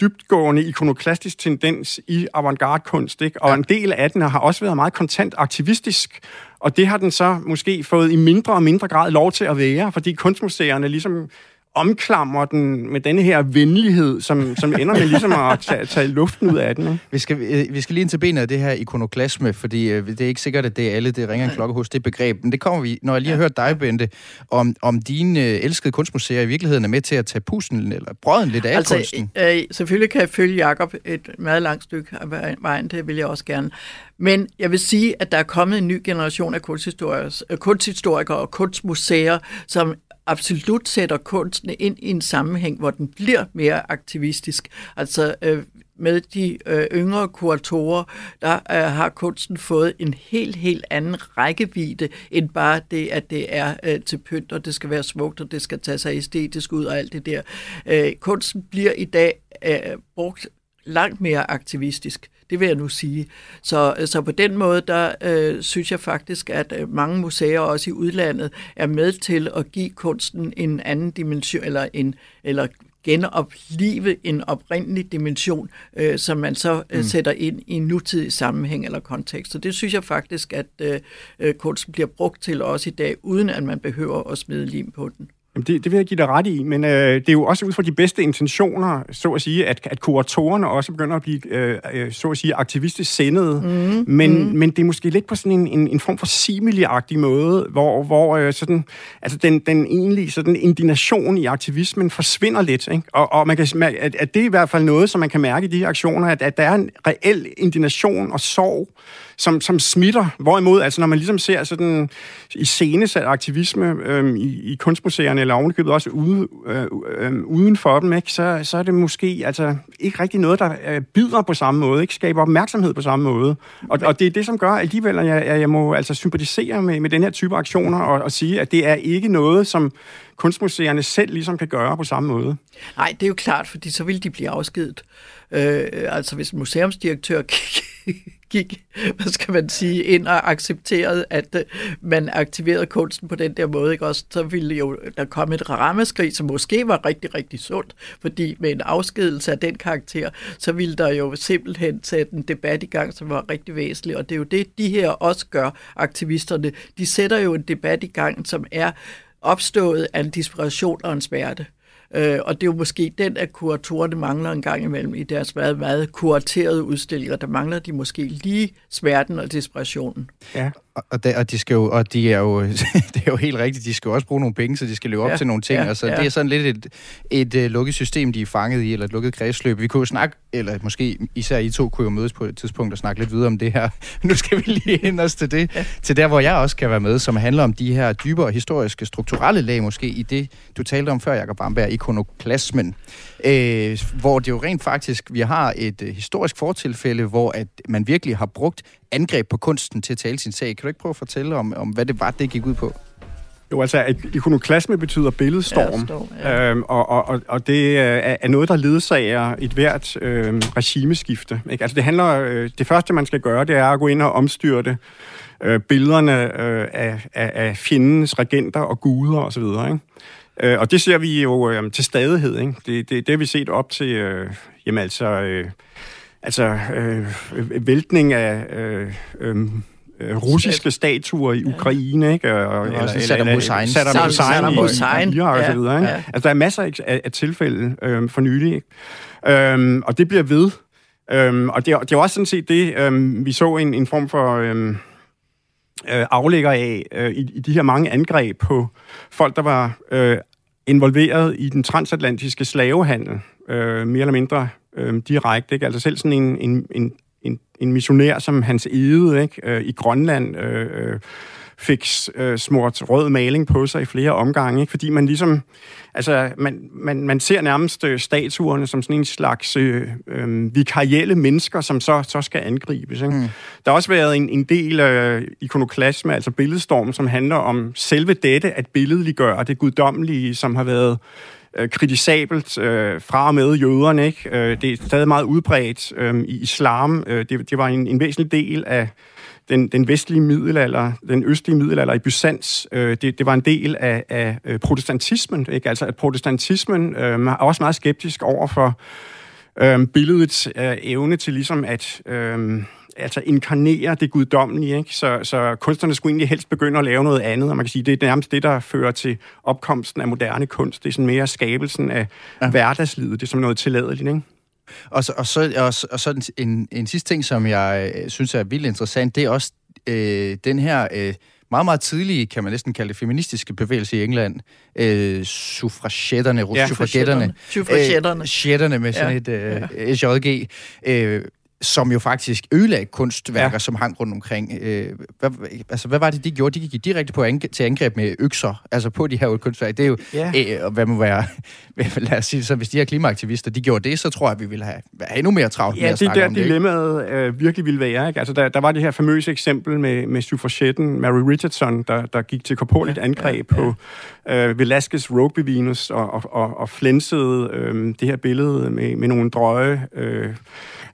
dybtgående ikonoklastisk tendens i avantgarde-kunst, ikke? og ja. en del af den har også været meget kontant aktivistisk, og det har den så måske fået i mindre og mindre grad lov til at være, fordi kunstmuseerne ligesom omklamrer den med denne her venlighed, som, som ender med ligesom at <laughs> tage, tage luften ud af den. Ikke? Vi skal, øh, vi skal lige ind til benet af det her ikonoklasme, fordi øh, det er ikke sikkert, at det er alle, det ringer en klokke hos det begreb. Men det kommer vi, når jeg lige har hørt dig, Bente, om, om dine øh, elskede kunstmuseer i virkeligheden er med til at tage pusen eller brøden lidt af altså, kunsten. Øh, selvfølgelig kan jeg følge Jacob et meget langt stykke af vejen, det vil jeg også gerne. Men jeg vil sige, at der er kommet en ny generation af kunsthistorikere, kunsthistorikere og kunstmuseer, som absolut sætter kunsten ind i en sammenhæng, hvor den bliver mere aktivistisk. Altså øh, med de øh, yngre kuratorer, der øh, har kunsten fået en helt, helt anden rækkevidde, end bare det, at det er øh, til pynt, og det skal være smukt, og det skal tage sig æstetisk ud og alt det der. Øh, kunsten bliver i dag øh, brugt langt mere aktivistisk. Det vil jeg nu sige. Så, så på den måde, der øh, synes jeg faktisk, at øh, mange museer, også i udlandet, er med til at give kunsten en anden dimension, eller, en, eller genoplive en oprindelig dimension, øh, som man så øh, mm. sætter ind i en nutidig sammenhæng eller kontekst. Så det synes jeg faktisk, at øh, øh kunsten bliver brugt til også i dag, uden at man behøver at smide lim på den. Jamen det, det vil jeg give dig ret i, men øh, det er jo også ud fra de bedste intentioner, så at sige, at, at kuratorerne også begynder at blive, øh, øh så at sige, aktivistisk sendede. Mm. Men, mm. men det er måske lidt på sådan en, en, en form for similiagtig måde, hvor, hvor øh, sådan, altså den, den egentlige sådan indignation i aktivismen forsvinder lidt. Ikke? Og, og man kan, at, at det er i hvert fald noget, som man kan mærke i de her aktioner, at, at der er en reel indignation og sorg, som, som smitter. Hvorimod, altså når man ligesom ser sådan i scenesat aktivisme øhm, i, i kunstmuseerne, eller ovenikøbet også ude, øh, øh, uden for dem, ikke, så, så er det måske altså, ikke rigtig noget, der øh, bider på samme måde, ikke skaber opmærksomhed på samme måde. Og, og det er det, som gør alligevel, at jeg, jeg må altså sympatisere med, med den her type aktioner, og, og sige, at det er ikke noget, som kunstmuseerne selv ligesom kan gøre på samme måde. Nej, det er jo klart, fordi så vil de blive afskedet. Øh, altså hvis en museumsdirektør <laughs> gik, gik, hvad skal man sige, ind og accepterede, at øh, man aktiverede kunsten på den der måde, ikke? Også, så ville jo der komme et rammeskrig, som måske var rigtig, rigtig sundt, fordi med en afskedelse af den karakter, så ville der jo simpelthen sætte en debat i gang, som var rigtig væsentlig, og det er jo det, de her også gør, aktivisterne. De sætter jo en debat i gang, som er opstået af en desperation og en smerte. Øh, og det er jo måske den, at kuratorerne mangler en gang imellem i deres meget, meget kuraterede udstillinger. Der mangler de måske lige smerten og desperationen. Ja. Og, de, og, de skal jo, og de er jo, <laughs> det er jo helt rigtigt, de skal jo også bruge nogle penge, så de skal leve op Ja, til nogle ting. ja, altså, ja. Det er sådan lidt et, et, et lukket system, de er fanget i, eller et lukket kredsløb. Vi kunne jo snakke, eller måske især I to kunne jo mødes på et tidspunkt og snakke lidt videre om det her. <laughs> Nu skal vi lige ind os til det, til der, hvor jeg også kan være med, som handler om de her dybere historiske, strukturelle lag måske, i det, du talte om før, Jacob Bamberg, ikonoklasmen. Øh, hvor det jo rent faktisk, vi har et øh, historisk fortilfælde, hvor at man virkelig har brugt angreb på kunsten til at tale sin sag. Kan du ikke prøve at fortælle om, om hvad det var, det gik ud på? Jo, altså, at ikonoklasme betyder billedstorm, Ja, storm, ja. øhm, og, og, og, og det er, er noget, der ledsager et hvert øhm, regimeskifte. Ikke? Altså, det handler, øh, det første, man skal gøre, det er at gå ind og omstyrte øh, billederne øh, af, af, af fjendens regenter og guder osv., ikke? Øh, og det ser vi jo øh, til stadighed, ikke? Det, det, det har vi set op til, øh, jamen altså, øh, altså øh, væltning af... Øh, øh, øh, russiske statuer i Ukraine, ikke? Og, var også Saddam Hussein. Saddam Hussein, Saddam Hussein. i Irak og så Ja, videre, ikke? ja. Altså, der er masser af, af, tilfælde øh, for nylig, ikke? Øhm, og det bliver ved. Øhm, og det, er- det er også sådan set det, øhm, vi så en, en form for øhm, øh, aflægger af øh, i, i de her mange angreb på folk, der var øh, involveret i den transatlantiske slavehandel, øh, mere eller mindre øh, direkte. Ikke? Altså selv sådan en, en, en, en, en missionær som Hans Ede ikke? Øh, i Grønland øh, øh, fik øh, smurt rød maling på sig i flere omgange, ikke? fordi man ligesom, altså man, man, man ser nærmest øh, statuerne som sådan en slags øh, øh, vikarielle mennesker, som så, så skal angribes. Ikke? Mm. Der har også været en, en del øh, ikonoklasme, altså billedstorm, som handler om selve dette at billedliggøre det guddommelige, som har været øh, kritisabelt øh, fra og med jøderne. Ikke? Øh, det er stadig meget udbredt øh, i islam. Øh, det, det var en, en væsentlig del af den, den vestlige middelalder, den østlige middelalder i Byzans, øh, det, det var en del af, af øh, protestantismen. Ikke? Altså at protestantismen øh, er også meget skeptisk over for øh, billedets øh, evne til ligesom at øh, altså inkarnere det guddommelige. Ikke? Så, så kunstnerne skulle egentlig helst begynde at lave noget andet, og man kan sige, det er nærmest det, der fører til opkomsten af moderne kunst. Det er sådan mere skabelsen af ja. hverdagslivet. Det er som noget tilladeligt, ikke? Og så, og så, og, så- og så en, en sidste ting, som jeg øh, synes er vildt interessant, det er også øh, den her øh, meget, meget tidlige, kan man næsten kalde det, feministiske bevægelse i England. Øh, suffragetterne, Ja, ja, suffragetterne. Suffragetterne. Øh, med sådan Ja, et øh, SJG. Øh, som jo faktisk ødelagde kunstværker, Ja. ja. som hang rundt omkring. Øh, hvad, altså, hvad var det, de gjorde? De gik direkte på ange- til angreb med økser, altså på de her kunstværker. Det er jo, Ja. øh, hvad må være, <laughs> lad os sige, så hvis de her klimaaktivister, de gjorde det, så tror jeg, vi ville have, have endnu mere travlt med Ja, at det er snakke der om det. ikke? dilemmaet øh, virkelig ville være. Ikke? Altså, der, der var det her famøse eksempel med, med suffragetten Mary Richardson, der, der gik til korporligt ja, angreb ja, ja. på øh, Velasquez Rugby Venus og, og, og, og flænsede øh, det her billede med, med nogle drøje øh,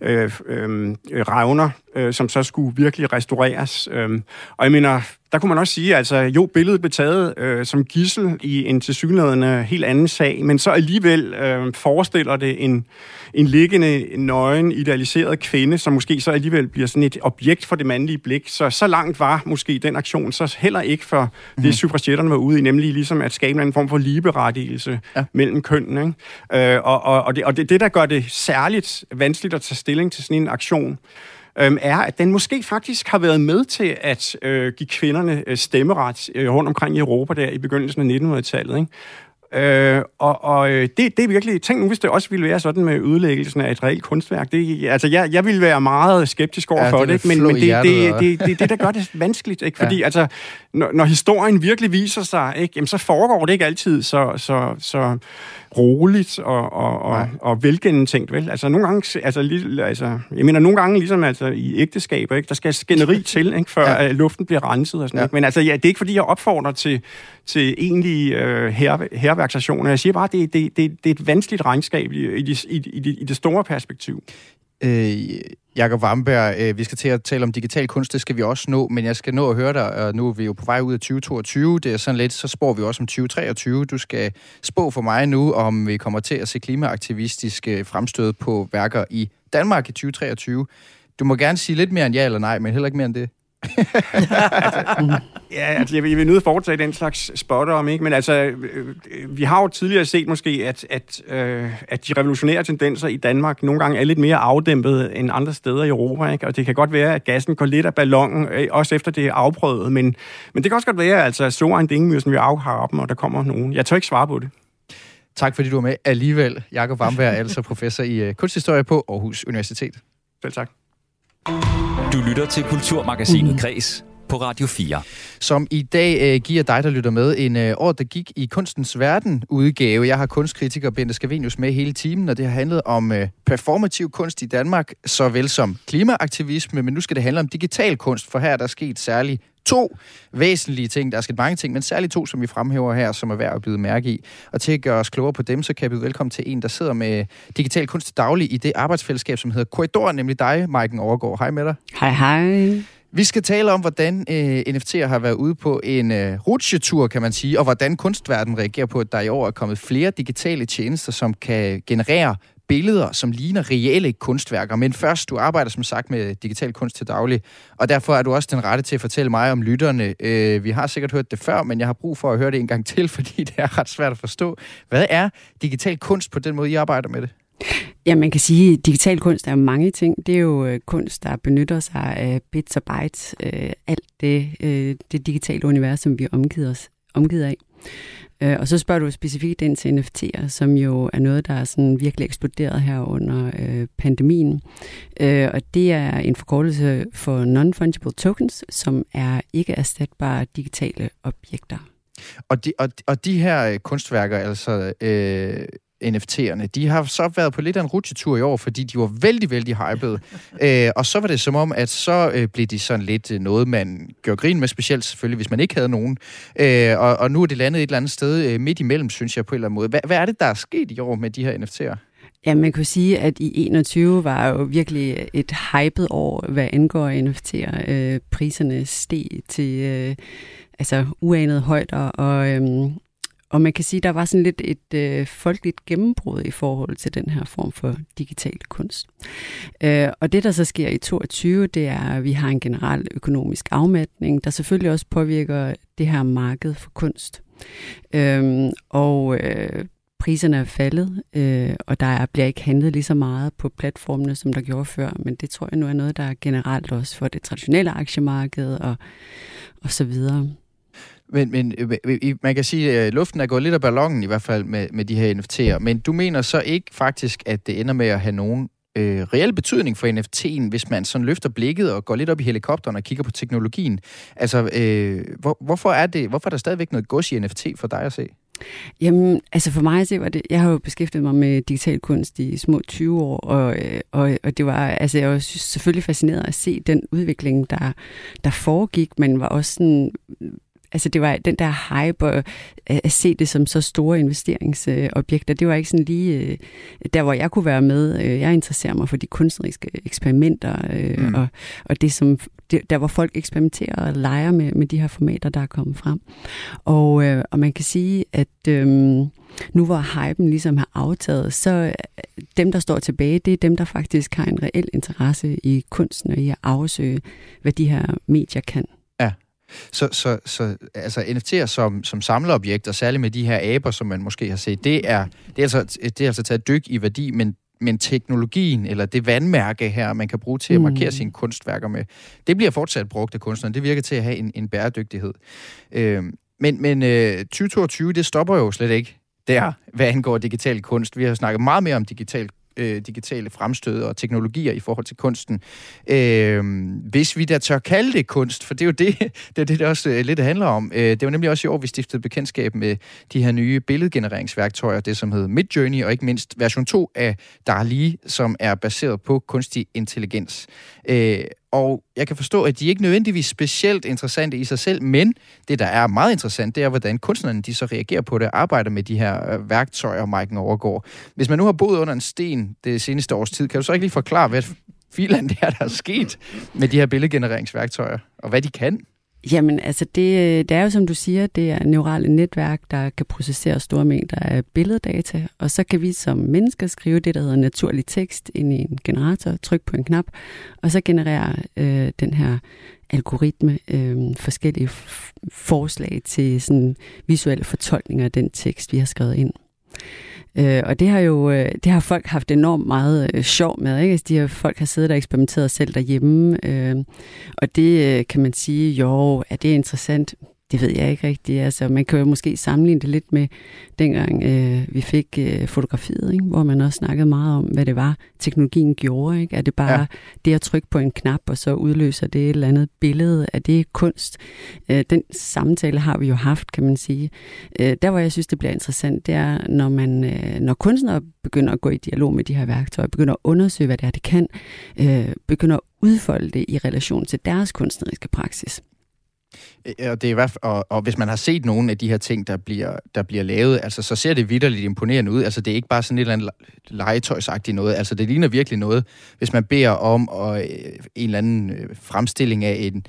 øh, øh, revner, øh, som så skulle virkelig restaureres. Øh. Og jeg mener, der kunne man også sige, altså jo, billedet blev taget øh, som gissel i en tilsyneladende helt anden sag, men så alligevel øh, forestiller det en, en liggende, nøgen, idealiseret kvinde, som måske så alligevel bliver sådan et objekt for det mandlige blik. Så så langt var måske den aktion så heller ikke for mm. det, suffragetterne var ude i, nemlig ligesom at skabe en form for ligeberettigelse ja. mellem kønnene. Ikke? Øh, og, og, og, det, og det, det, der gør det særligt vanskeligt at tage stilling til sådan en aktion, øhm, er, at den måske faktisk har været med til at øh, give kvinderne øh, stemmeret øh, rundt omkring i Europa der i begyndelsen af 1900-tallet. Ikke? Øh, og og øh, det, det er virkelig... Tænk nu, hvis det også ville være sådan med ødelæggelsen af et reelt kunstværk. Det, altså, jeg, jeg ville være meget skeptisk over Ja, for det det, men, men det, det, og- det, det, det, der gør det vanskeligt, ikke? <laughs> Fordi Ja. altså, når, når historien virkelig viser sig, ikke? Jamen, så foregår det ikke altid så, så, så roligt og, og, og, og velgennemtænkt, vel? Altså, nogle gange... Altså, lige, altså, jeg mener, nogle gange ligesom altså, i ægteskaber, ikke? Der skal skænderi til, ikke? Før Ja. luften bliver renset og sådan Ja. ja. Men altså, ja, det er ikke, fordi jeg opfordrer til, til egentlige øh, her, herværksaktioner. Jeg siger bare, det, det, det, det er et vanskeligt regnskab i, i, i, i, i det store perspektiv. Øh, Jakob Vamberg, øh, vi skal til at tale om digital kunst, det skal vi også nå, men jeg skal nå at høre dig, og nu er vi jo på vej ud af 2022, det er sådan lidt, så spår vi også om 2023. Du skal spå for mig nu, om vi kommer til at se klimaaktivistiske øh, fremstød på værker i Danmark i 2023. Du må gerne sige lidt mere end ja eller nej, men heller ikke mere end det. Ja, altså, jeg vil, jeg vil nødt foretage den slags spotter om, ikke? Men altså, øh, øh, vi har jo tidligere set måske, at, at, øh, at de revolutionære tendenser i Danmark nogle gange er lidt mere afdæmpet end andre steder i Europa, ikke? Og det kan godt være, at gassen går lidt af ballonen, øh, også efter det er afprøvet, men, men det kan også godt være, altså, at så en dingmyrsen vil afharpe dem, og der kommer nogen. Jeg tør ikke svare på det. Tak fordi du var med alligevel. Jakob Wamberg er altså professor i kunsthistorie på Aarhus Universitet. Selv tak. Du lytter til Kulturmagasinet Kres på Radio 4. som i dag øh, giver dig, der lytter med, en øh, år, der gik i kunstens verden udgave. Jeg har kunstkritiker Bente Scavenius med hele timen, og det har handlet om øh, performativ kunst i Danmark, såvel som klimaaktivisme, men nu skal det handle om digital kunst, for her er der sket særligt to væsentlige ting. Der er sket mange ting, men særligt to, som vi fremhæver her, som er værd at byde mærke i. Og til at gøre os klogere på dem, så kan jeg byde velkommen til en, der sidder med digital kunst til daglig i det arbejdsfællesskab, som hedder Korridor, nemlig dig, Maiken Overgaard. Hej med dig. Hej, hej. Vi skal tale om, hvordan øh, NFT'er har været ude på en øh, rutsjetur, kan man sige, og hvordan kunstverdenen reagerer på, at der i år er kommet flere digitale tjenester, som kan generere billeder, som ligner reelle kunstværker. Men først, du arbejder som sagt med digital kunst til daglig, og derfor er du også den rette til at fortælle mig om lytterne. Øh, vi har sikkert hørt det før, men jeg har brug for at høre det en gang til, <laughs> fordi det er ret svært at forstå. Hvad er digital kunst på den måde, I arbejder med det? Ja, man kan sige, at digital kunst er mange ting. Det er jo øh, kunst, der benytter sig af bits og bytes. Øh, alt det, øh, det digitale univers, som vi omgiver os, omgivet af. Øh, og så spørger du specifikt ind til NFT'er, som jo er noget, der er sådan virkelig eksploderet her under øh, pandemien. Øh, og det er en forkortelse for non-fungible tokens, som er ikke erstatbare digitale objekter. Og de, og, og de her øh, kunstværker, altså øh, NFT'erne, de har så været på lidt af en rutsjetur i år, fordi de var vældig, vældig hypede. <laughs> øh, og så var det som om, at så øh, blev de sådan lidt øh, noget, man gør grin med, specielt selvfølgelig, hvis man ikke havde nogen. Øh, og, og nu er det landet et eller andet sted øh, midt imellem, synes jeg på en eller anden måde. Hvad, hvad er det, der er sket i år med de her NFT'er? Ja, man kan sige, at i 21 var jo virkelig et hypet år, hvad angår NFT'er. Øh, priserne steg til øh, altså uanede højder, og, øhm, og man kan sige, der var sådan lidt et øh, folkeligt gennembrud i forhold til den her form for digital kunst. Øh, og det, der så sker i 22, det er, at vi har en generel økonomisk afmatning, der selvfølgelig også påvirker det her marked for kunst. Øh, og øh, priserne er faldet, øh, og der er, bliver ikke handlet lige så meget på platformene, som der gjorde før, men det tror jeg nu er noget, der er generelt også for det traditionelle aktiemarked og, og så videre. Men, men øh, man kan sige, at luften er gået lidt af ballonen i hvert fald med, med de her NFT'er. Men du mener så ikke faktisk, at det ender med at have nogen øh, reel betydning for NFT'en, hvis man sådan løfter blikket og går lidt op i helikopteren og kigger på teknologien. Altså, øh, hvor, hvorfor, er det, hvorfor er der stadigvæk noget gods i NFT for dig at se? Jamen, altså for mig så var det, jeg har jo beskæftiget mig med digital kunst i små 20 år, og, øh, og, og det var, altså jeg var selvfølgelig fascineret at se den udvikling, der, der foregik, men var også sådan, altså det var den der hype og øh, at se det som så store investeringsobjekter, det var ikke sådan lige øh, der, hvor jeg kunne være med. Øh, Jeg interesserer mig for de kunstneriske eksperimenter Mm. og, og det som der hvor folk eksperimenterer og leger med, med de her formater, der er kommet frem. Og, øh, og man kan sige, at øh, nu hvor hypen ligesom har aftaget, så dem, der står tilbage, det er dem, der faktisk har en reel interesse i kunsten og i at afsøge, hvad de her medier kan. Så, så, så altså NFT'er som, som samleobjekter, særligt med de her aber, som man måske har set, det er, det er, altså, det er altså taget dyk i værdi, men, men teknologien, eller det vandmærke her, man kan bruge til at markere Mm. sine kunstværker med, det bliver fortsat brugt af kunstneren. Det virker til at have en, en bæredygtighed. Øh, men men øh, 2022, det stopper jo slet ikke der, hvad angår digital kunst. Vi har snakket meget mere om digital øh, digitale fremstød og teknologier i forhold til kunsten. Øh, hvis vi da tør kalde det kunst, for det er jo det, <laughs> det, er det, det også øh, lidt handler om. Øh, det var nemlig også i år, vi stiftede bekendtskab med de her nye billedgenereringsværktøjer, det som hedder Midjourney, og ikke mindst version 2 af DALI, som er baseret på kunstig intelligens. Øh, og jeg kan forstå, at de ikke nødvendigvis specielt interessante i sig selv, men det, der er meget interessant, det er, hvordan kunstnerne de så reagerer på det og arbejder med de her øh, værktøjer, Maiken overgår. Hvis man nu har boet under en sten det seneste års tid, kan du så ikke lige forklare, hvad filan det er, der er sket med de her billedgenereringsværktøjer, og hvad de kan? Jamen, altså det, øh, det er jo, som du siger, det er neurale netværk, der kan processere store mængder af billeddata, og så kan vi som mennesker skrive det, der hedder naturlig tekst ind i en generator, tryk på en knap, og så genererer øh, den her algoritme øh, forskellige forslag til sådan visuelle fortolkninger af den tekst, vi har skrevet ind. Øh, og det har jo øh, det har folk haft enormt meget øh, sjov med. Ikke? Altså, de her folk har siddet og eksperimenteret selv derhjemme. Øh, og det øh, kan man sige, jo, er det interessant? Det ved jeg ikke rigtigt. Altså, man kan jo måske sammenligne det lidt med dengang øh, vi fik øh, fotografiet, ikke? hvor man også snakkede meget om, hvad det var, teknologien gjorde. Ikke? Er det bare ja. det at trykke på en knap, og så udløser det et eller andet billede? Er det kunst? Øh, den samtale har vi jo haft, kan man sige. Øh, der, hvor jeg synes, det bliver interessant, det er, når, man, øh, når kunstnere begynder at gå i dialog med de her værktøjer, begynder at undersøge, hvad det er, det kan, øh, begynder at udfolde det i relation til deres kunstneriske praksis. Øh, og, det er i hvert fald, og, og hvis man har set nogle af de her ting, der bliver, der bliver lavet, altså, så ser det vidderligt imponerende ud. Altså, det er ikke bare sådan et eller andet legetøjsagtigt noget. Altså, det ligner virkelig noget, hvis man beder om og, øh, en eller anden øh, fremstilling af en,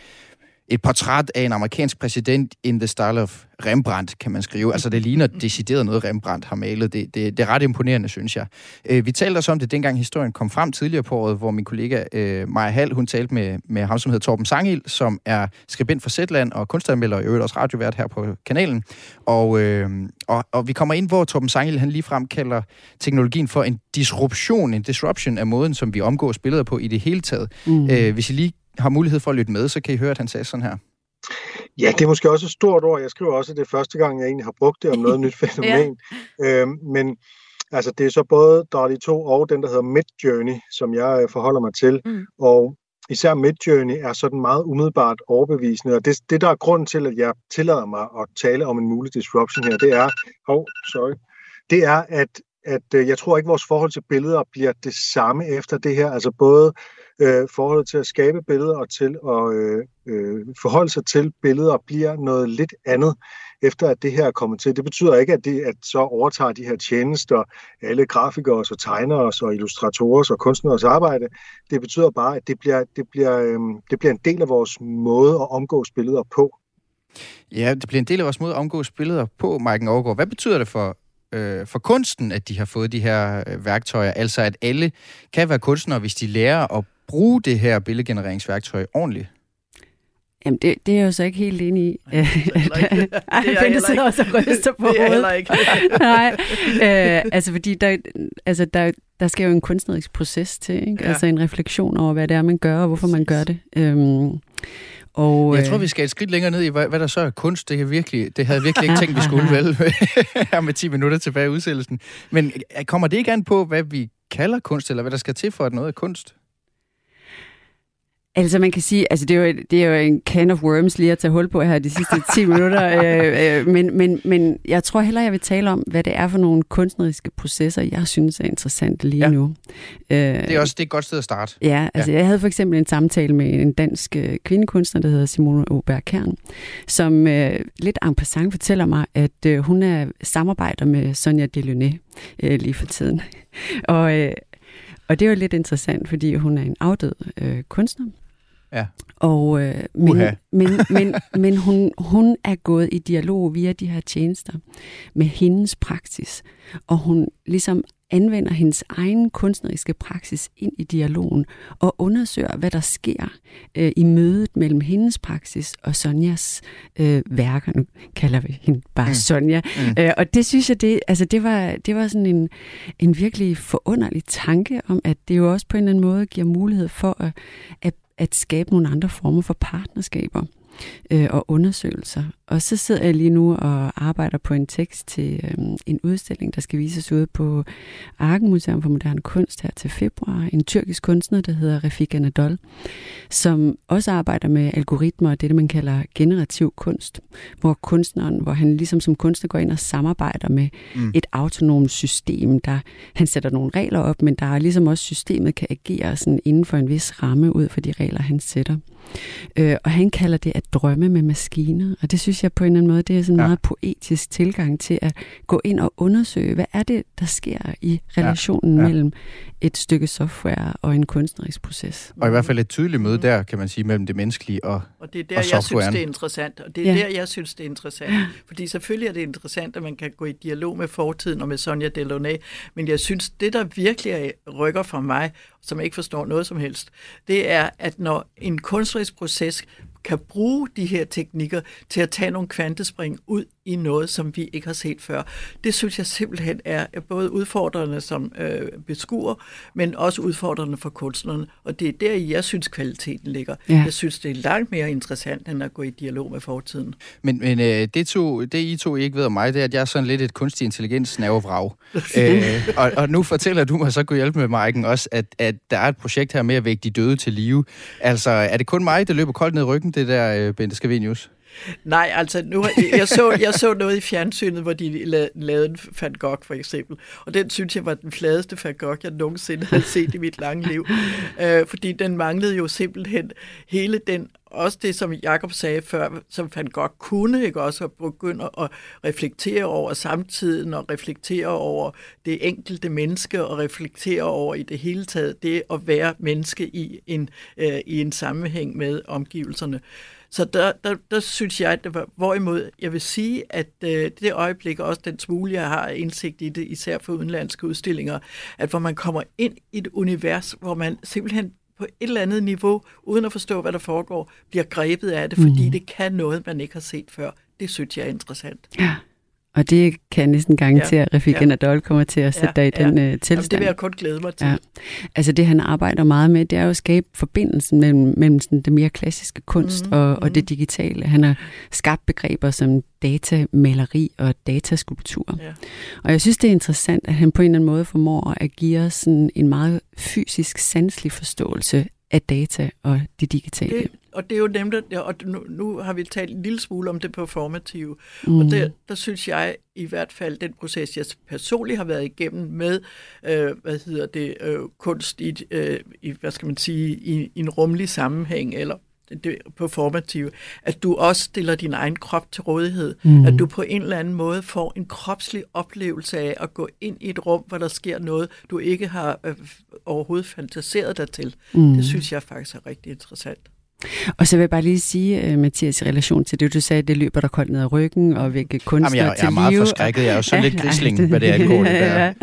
et portræt af en amerikansk præsident in the style of Rembrandt, kan man skrive. Altså, det ligner decideret noget, Rembrandt har malet. Det, det, det er ret imponerende, synes jeg. Øh, vi talte også om det, dengang historien kom frem tidligere på året, hvor min kollega øh, Maja Hall, hun talte med, med ham, som hedder Torben Sangil, som er skribent for Zetland og kunstanmelder, og i øvrigt også radiovært her på kanalen. Og, øh, og, og vi kommer ind, hvor Torben Sangil, han ligefrem kalder teknologien for en disruption, en disruption af måden, som vi omgås billeder på i det hele taget. Mm. Øh, hvis I lige har mulighed for at lytte med, så kan I høre, at han sagde sådan her. Ja, det er måske også et stort ord. Jeg skriver også, at det er første gang, jeg egentlig har brugt det om noget <laughs> nyt fænomen. ja. øhm, men altså, det er så både DALI 2 og den, der hedder Midjourney, som jeg øh, forholder mig til. Mm. Og især Midjourney er sådan meget umiddelbart overbevisende. Og det, det, der er grund til, at jeg tillader mig at tale om en mulig disruption her, det er, oh, sorry, det er, at, at øh, jeg tror ikke, vores forhold til billeder bliver det samme efter det her. Altså både øh, forholdet til at skabe billeder og til at øh, øh, forholde sig til billeder bliver noget lidt andet, efter at det her er kommet til. Det betyder ikke, at det at så overtager de her tjenester alle grafikere og tegnere og illustratorer og kunstneres arbejde. Det betyder bare, at det bliver, det, bliver, øh, det bliver en del af vores måde at omgås billeder på. Ja, det bliver en del af vores måde at omgås billeder på, Marken Overgaard. Hvad betyder det for øh, for kunsten, at de har fået de her øh, værktøjer. Altså at alle kan være kunstnere, hvis de lærer at bruge det her billedgenereringsværktøj ordentligt? Jamen, det, det er jeg jo så ikke helt enig i. Er jeg sidder <laughs> også og ryster på det er heller ikke. <laughs> Nej, øh, altså fordi der, altså der, der sker jo en kunstnerisk proces til, ikke? Ja. altså en refleksion over, hvad det er, man gør, og hvorfor man gør det. Øhm, og, jeg tror, øh, vi skal et skridt længere ned i, hvad, hvad der så er kunst. Det, er virkelig, det havde jeg virkelig ikke tænkt, vi <laughs> skulle vel her med 10 minutter tilbage i udsættelsen. Men øh, kommer det ikke an på, hvad vi kalder kunst, eller hvad der skal til for, at noget er kunst? Altså man kan sige, altså det er, jo, det er jo en can of worms lige at tage hul på her de sidste 10 <laughs> minutter, øh, øh, men, men, men jeg tror heller, jeg vil tale om, hvad det er for nogle kunstneriske processer, jeg synes er interessante lige ja. nu. Øh, det er også det er et godt sted at starte. Ja, altså ja. jeg havde for eksempel en samtale med en dansk øh, kvindekunstner, der hedder Simone Auberg Kern, som øh, lidt en passant fortæller mig, at øh, hun er samarbejder med Sonja Delaunay øh, lige for tiden. <laughs> og, øh, og det er jo lidt interessant, fordi hun er en afdød øh, kunstner, Ja. Og, øh, men, men, men, men hun, hun er gået i dialog via de her tjenester med hendes praksis, og hun ligesom anvender hendes egen kunstneriske praksis ind i dialogen og undersøger, hvad der sker øh, i mødet mellem hendes praksis og Sonjas øh, værker. Nu kalder vi hende bare mm. Sonja. Mm. Øh, og det synes jeg, det, altså det, var, det var sådan en, en virkelig forunderlig tanke om, at det jo også på en eller anden måde giver mulighed for at, at at skabe nogle andre former for partnerskaber øh, og undersøgelser. Og så sidder jeg lige nu og arbejder på en tekst til øh, en udstilling, der skal vises ude på Arken Museum for Moderne Kunst her til februar. En tyrkisk kunstner, der hedder Refik Anadol, som også arbejder med algoritmer og det, man kalder generativ kunst, hvor kunstneren, hvor han ligesom som kunstner går ind og samarbejder med mm. et autonomt system, der han sætter nogle regler op, men der er ligesom også systemet kan agere sådan inden for en vis ramme ud for de regler, han sætter. Øh, og han kalder det at drømme med maskiner, og det synes jeg på en eller anden måde, det er sådan en ja. meget poetisk tilgang til at gå ind og undersøge, hvad er det, der sker i relationen ja. Ja. mellem et stykke software og en kunstnerisk proces. Og i hvert fald et tydeligt møde der, kan man sige, mellem det menneskelige og Og det er der, jeg synes, det er interessant. Og det er ja. der, jeg synes, det er interessant. Fordi selvfølgelig er det interessant, at man kan gå i dialog med fortiden og med Sonja Delaunay. Men jeg synes, det der virkelig er, rykker for mig, som jeg ikke forstår noget som helst, det er, at når en kunstnerisk proces kan bruge de her teknikker til at tage nogle kvantespring ud i noget, som vi ikke har set før. Det synes jeg simpelthen er både udfordrende som øh, beskuer, men også udfordrende for kunstnerne. Og det er der, jeg synes, kvaliteten ligger. Ja. Jeg synes, det er langt mere interessant, end at gå i dialog med fortiden. Men, men øh, det, to, det I to ikke ved om mig, det er, at jeg er sådan lidt et kunstig intelligens nervevrag. <laughs> øh, og, og nu fortæller du mig, så kunne hjælpe med Maiken også, at, at der er et projekt her med at vække de døde til live. Altså, er det kun mig, der løber koldt ned i ryggen, det der, øh, Bente Scavenius? Nej, altså nu, jeg, så, jeg så noget i fjernsynet, hvor de lavede en Van Gogh for eksempel, og den synes jeg var den fladeste Van Gogh, jeg nogensinde havde set i mit lange liv, <laughs> øh, fordi den manglede jo simpelthen hele den også det, som Jakob sagde før, som Van Gogh kunne, ikke? Også at begynde at reflektere over samtiden og reflektere over det enkelte menneske og reflektere over i det hele taget det at være menneske i en, øh, i en sammenhæng med omgivelserne. Så der, der, der synes jeg, at det var, hvorimod jeg vil sige, at øh, det øjeblik, også den smule, jeg har indsigt i det, især for udenlandske udstillinger, at hvor man kommer ind i et univers, hvor man simpelthen på et eller andet niveau, uden at forstå, hvad der foregår, bliver grebet af det, fordi mm. det kan noget, man ikke har set før. Det synes jeg er interessant. Ja. Og det kan jeg næsten garantere, at Rafik ja. Nadol kommer til at sætte ja, dig i ja. den uh, tilstand. Jamen, det vil jeg kun glæde mig til. Ja. Altså det, han arbejder meget med, det er jo at skabe forbindelsen mellem, mellem sådan det mere klassiske kunst mm-hmm. og, og det digitale. Han har skabt begreber som datamaleri og dataskulptur. Ja. Og jeg synes, det er interessant, at han på en eller anden måde formår at give os sådan en meget fysisk, sanselig forståelse af data og det digitale. Det, og det er jo nemt, at, og nu, nu har vi talt en lille smule om det performative, mm. og der, der synes jeg i hvert fald, den proces, jeg personligt har været igennem med, øh, hvad hedder det, øh, kunst i, øh, i, hvad skal man sige, i, i en rummelig sammenhæng, eller det performative, at du også stiller din egen krop til rådighed, mm. at du på en eller anden måde får en kropslig oplevelse af at gå ind i et rum, hvor der sker noget, du ikke har øh, overhovedet fantaseret dig til. Mm. Det synes jeg faktisk er rigtig interessant. Og så vil jeg bare lige sige, uh, Mathias, i relation til det, du sagde, det løber der koldt ned ad ryggen og vække kunstner Jamen, jeg, jeg er meget forskrækket. Jeg er jo sådan ja, lidt grisling, hvad det angår det <laughs> der. ja,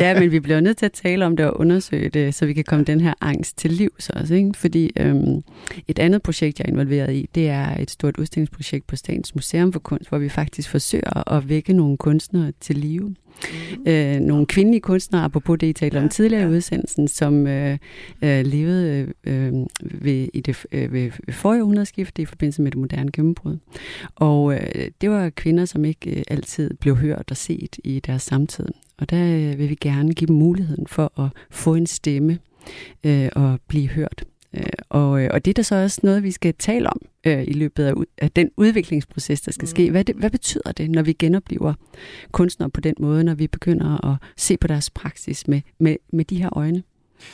ja, men vi bliver nødt til at tale om det og undersøge det, så vi kan komme den her angst til liv så også. Ikke? Fordi øhm, et andet projekt, jeg er involveret i, det er et stort udstillingsprojekt på Statens Museum for Kunst, hvor vi faktisk forsøger at vække nogle kunstnere til live. Mm. Øh, nogle kvindelige kunstnere, apropos det, I talte om tidligere i udsendelsen, som øh, øh, levede øh, ved, i det, øh, ved forrige århundredeskifte i forbindelse med det moderne gennembrud. Og øh, det var kvinder, som ikke øh, altid blev hørt og set i deres samtid. Og der øh, vil vi gerne give dem muligheden for at få en stemme øh, og blive hørt. Øh, og, øh, og det er da så også noget, vi skal tale om øh, i løbet af, af den udviklingsproces, der skal mm. ske. Hvad, det, hvad betyder det, når vi genoplever kunstnere på den måde, når vi begynder at se på deres praksis med, med, med de her øjne?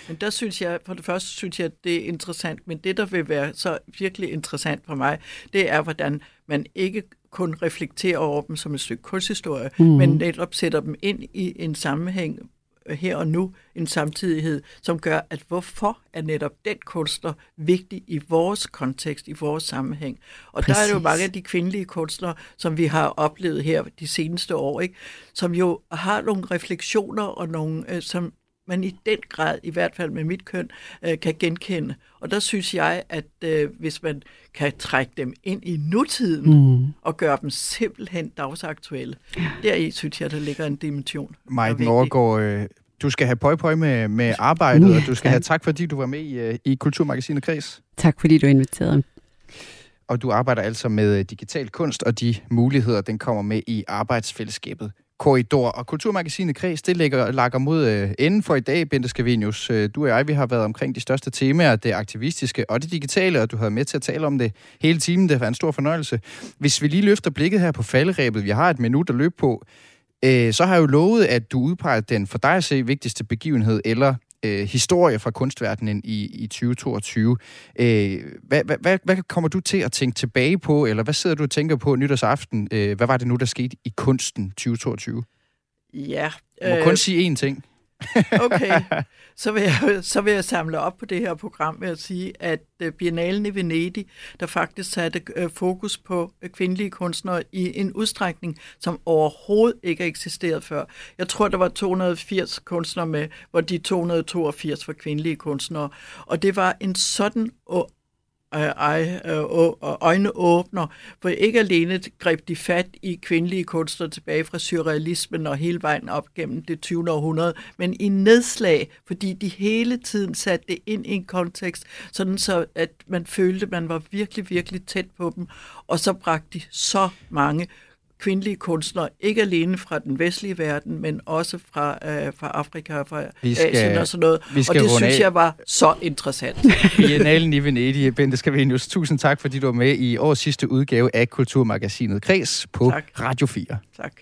Men der synes jeg, for det første synes jeg, at det er interessant, men det, der vil være så virkelig interessant for mig, det er, hvordan man ikke kun reflekterer over dem som et stykke kunsthistorie, mm. men netop sætter dem ind i en sammenhæng, her og nu en samtidighed, som gør, at hvorfor er netop den kunstner vigtig i vores kontekst, i vores sammenhæng. Og Præcis. der er det jo mange af de kvindelige kunstnere, som vi har oplevet her de seneste år, ikke? som jo har nogle refleksioner og nogle, øh, som man i den grad, i hvert fald med mit køn, øh, kan genkende. Og der synes jeg, at øh, hvis man kan trække dem ind i nutiden mm. og gøre dem simpelthen dagsaktuelle, ja. deri synes jeg, der ligger en dimension. Majden overgår, øh, du skal have pøj pøj med, med arbejdet, ja, og du skal tak. have tak, fordi du var med i, øh, i Kulturmagasinet Kreds. Tak, fordi du inviterede og du arbejder altså med digital kunst og de muligheder, den kommer med i arbejdsfællesskabet korridor. Og Kulturmagasinet Kreds, det ligger, lakker mod øh, enden for i dag, Bente Skavenius. Øh, du og jeg, vi har været omkring de største temaer, det aktivistiske og det digitale, og du har med til at tale om det hele timen. Det var en stor fornøjelse. Hvis vi lige løfter blikket her på falderæbet, vi har et minut at løbe på, øh, så har jeg jo lovet, at du udpeger den for dig at se vigtigste begivenhed eller øh, historie fra kunstverdenen i, i 2022. Øh, hvad, hvad, hvad, kommer du til at tænke tilbage på, eller hvad sidder du og tænker på nytårsaften? Øh, hvad var det nu, der skete i kunsten 2022? Ja. Du må øh, kun sige én ting okay, så vil, jeg, så vil jeg samle op på det her program med at sige, at øh, Biennalen i Venedig, der faktisk satte øh, fokus på øh, kvindelige kunstnere i en udstrækning, som overhovedet ikke har eksisteret før. Jeg tror, der var 280 kunstnere med, hvor de 282 var kvindelige kunstnere. Og det var en sådan Øh, øjne åbner, for ikke alene greb de fat i kvindelige kunstnere tilbage fra surrealismen og hele vejen op gennem det 20. århundrede, men i nedslag, fordi de hele tiden satte det ind i en kontekst, sådan så at man følte, at man var virkelig, virkelig tæt på dem, og så bragte de så mange kvindelige kunstnere, ikke alene fra den vestlige verden, men også fra, øh, fra Afrika og fra skal, Asien og sådan noget. og det synes af. jeg var så interessant. <laughs> Biennalen i Venedig, Bente Skavenius, tusind tak, fordi du var med i årets sidste udgave af Kulturmagasinet Kreds på tak. Radio 4. Tak.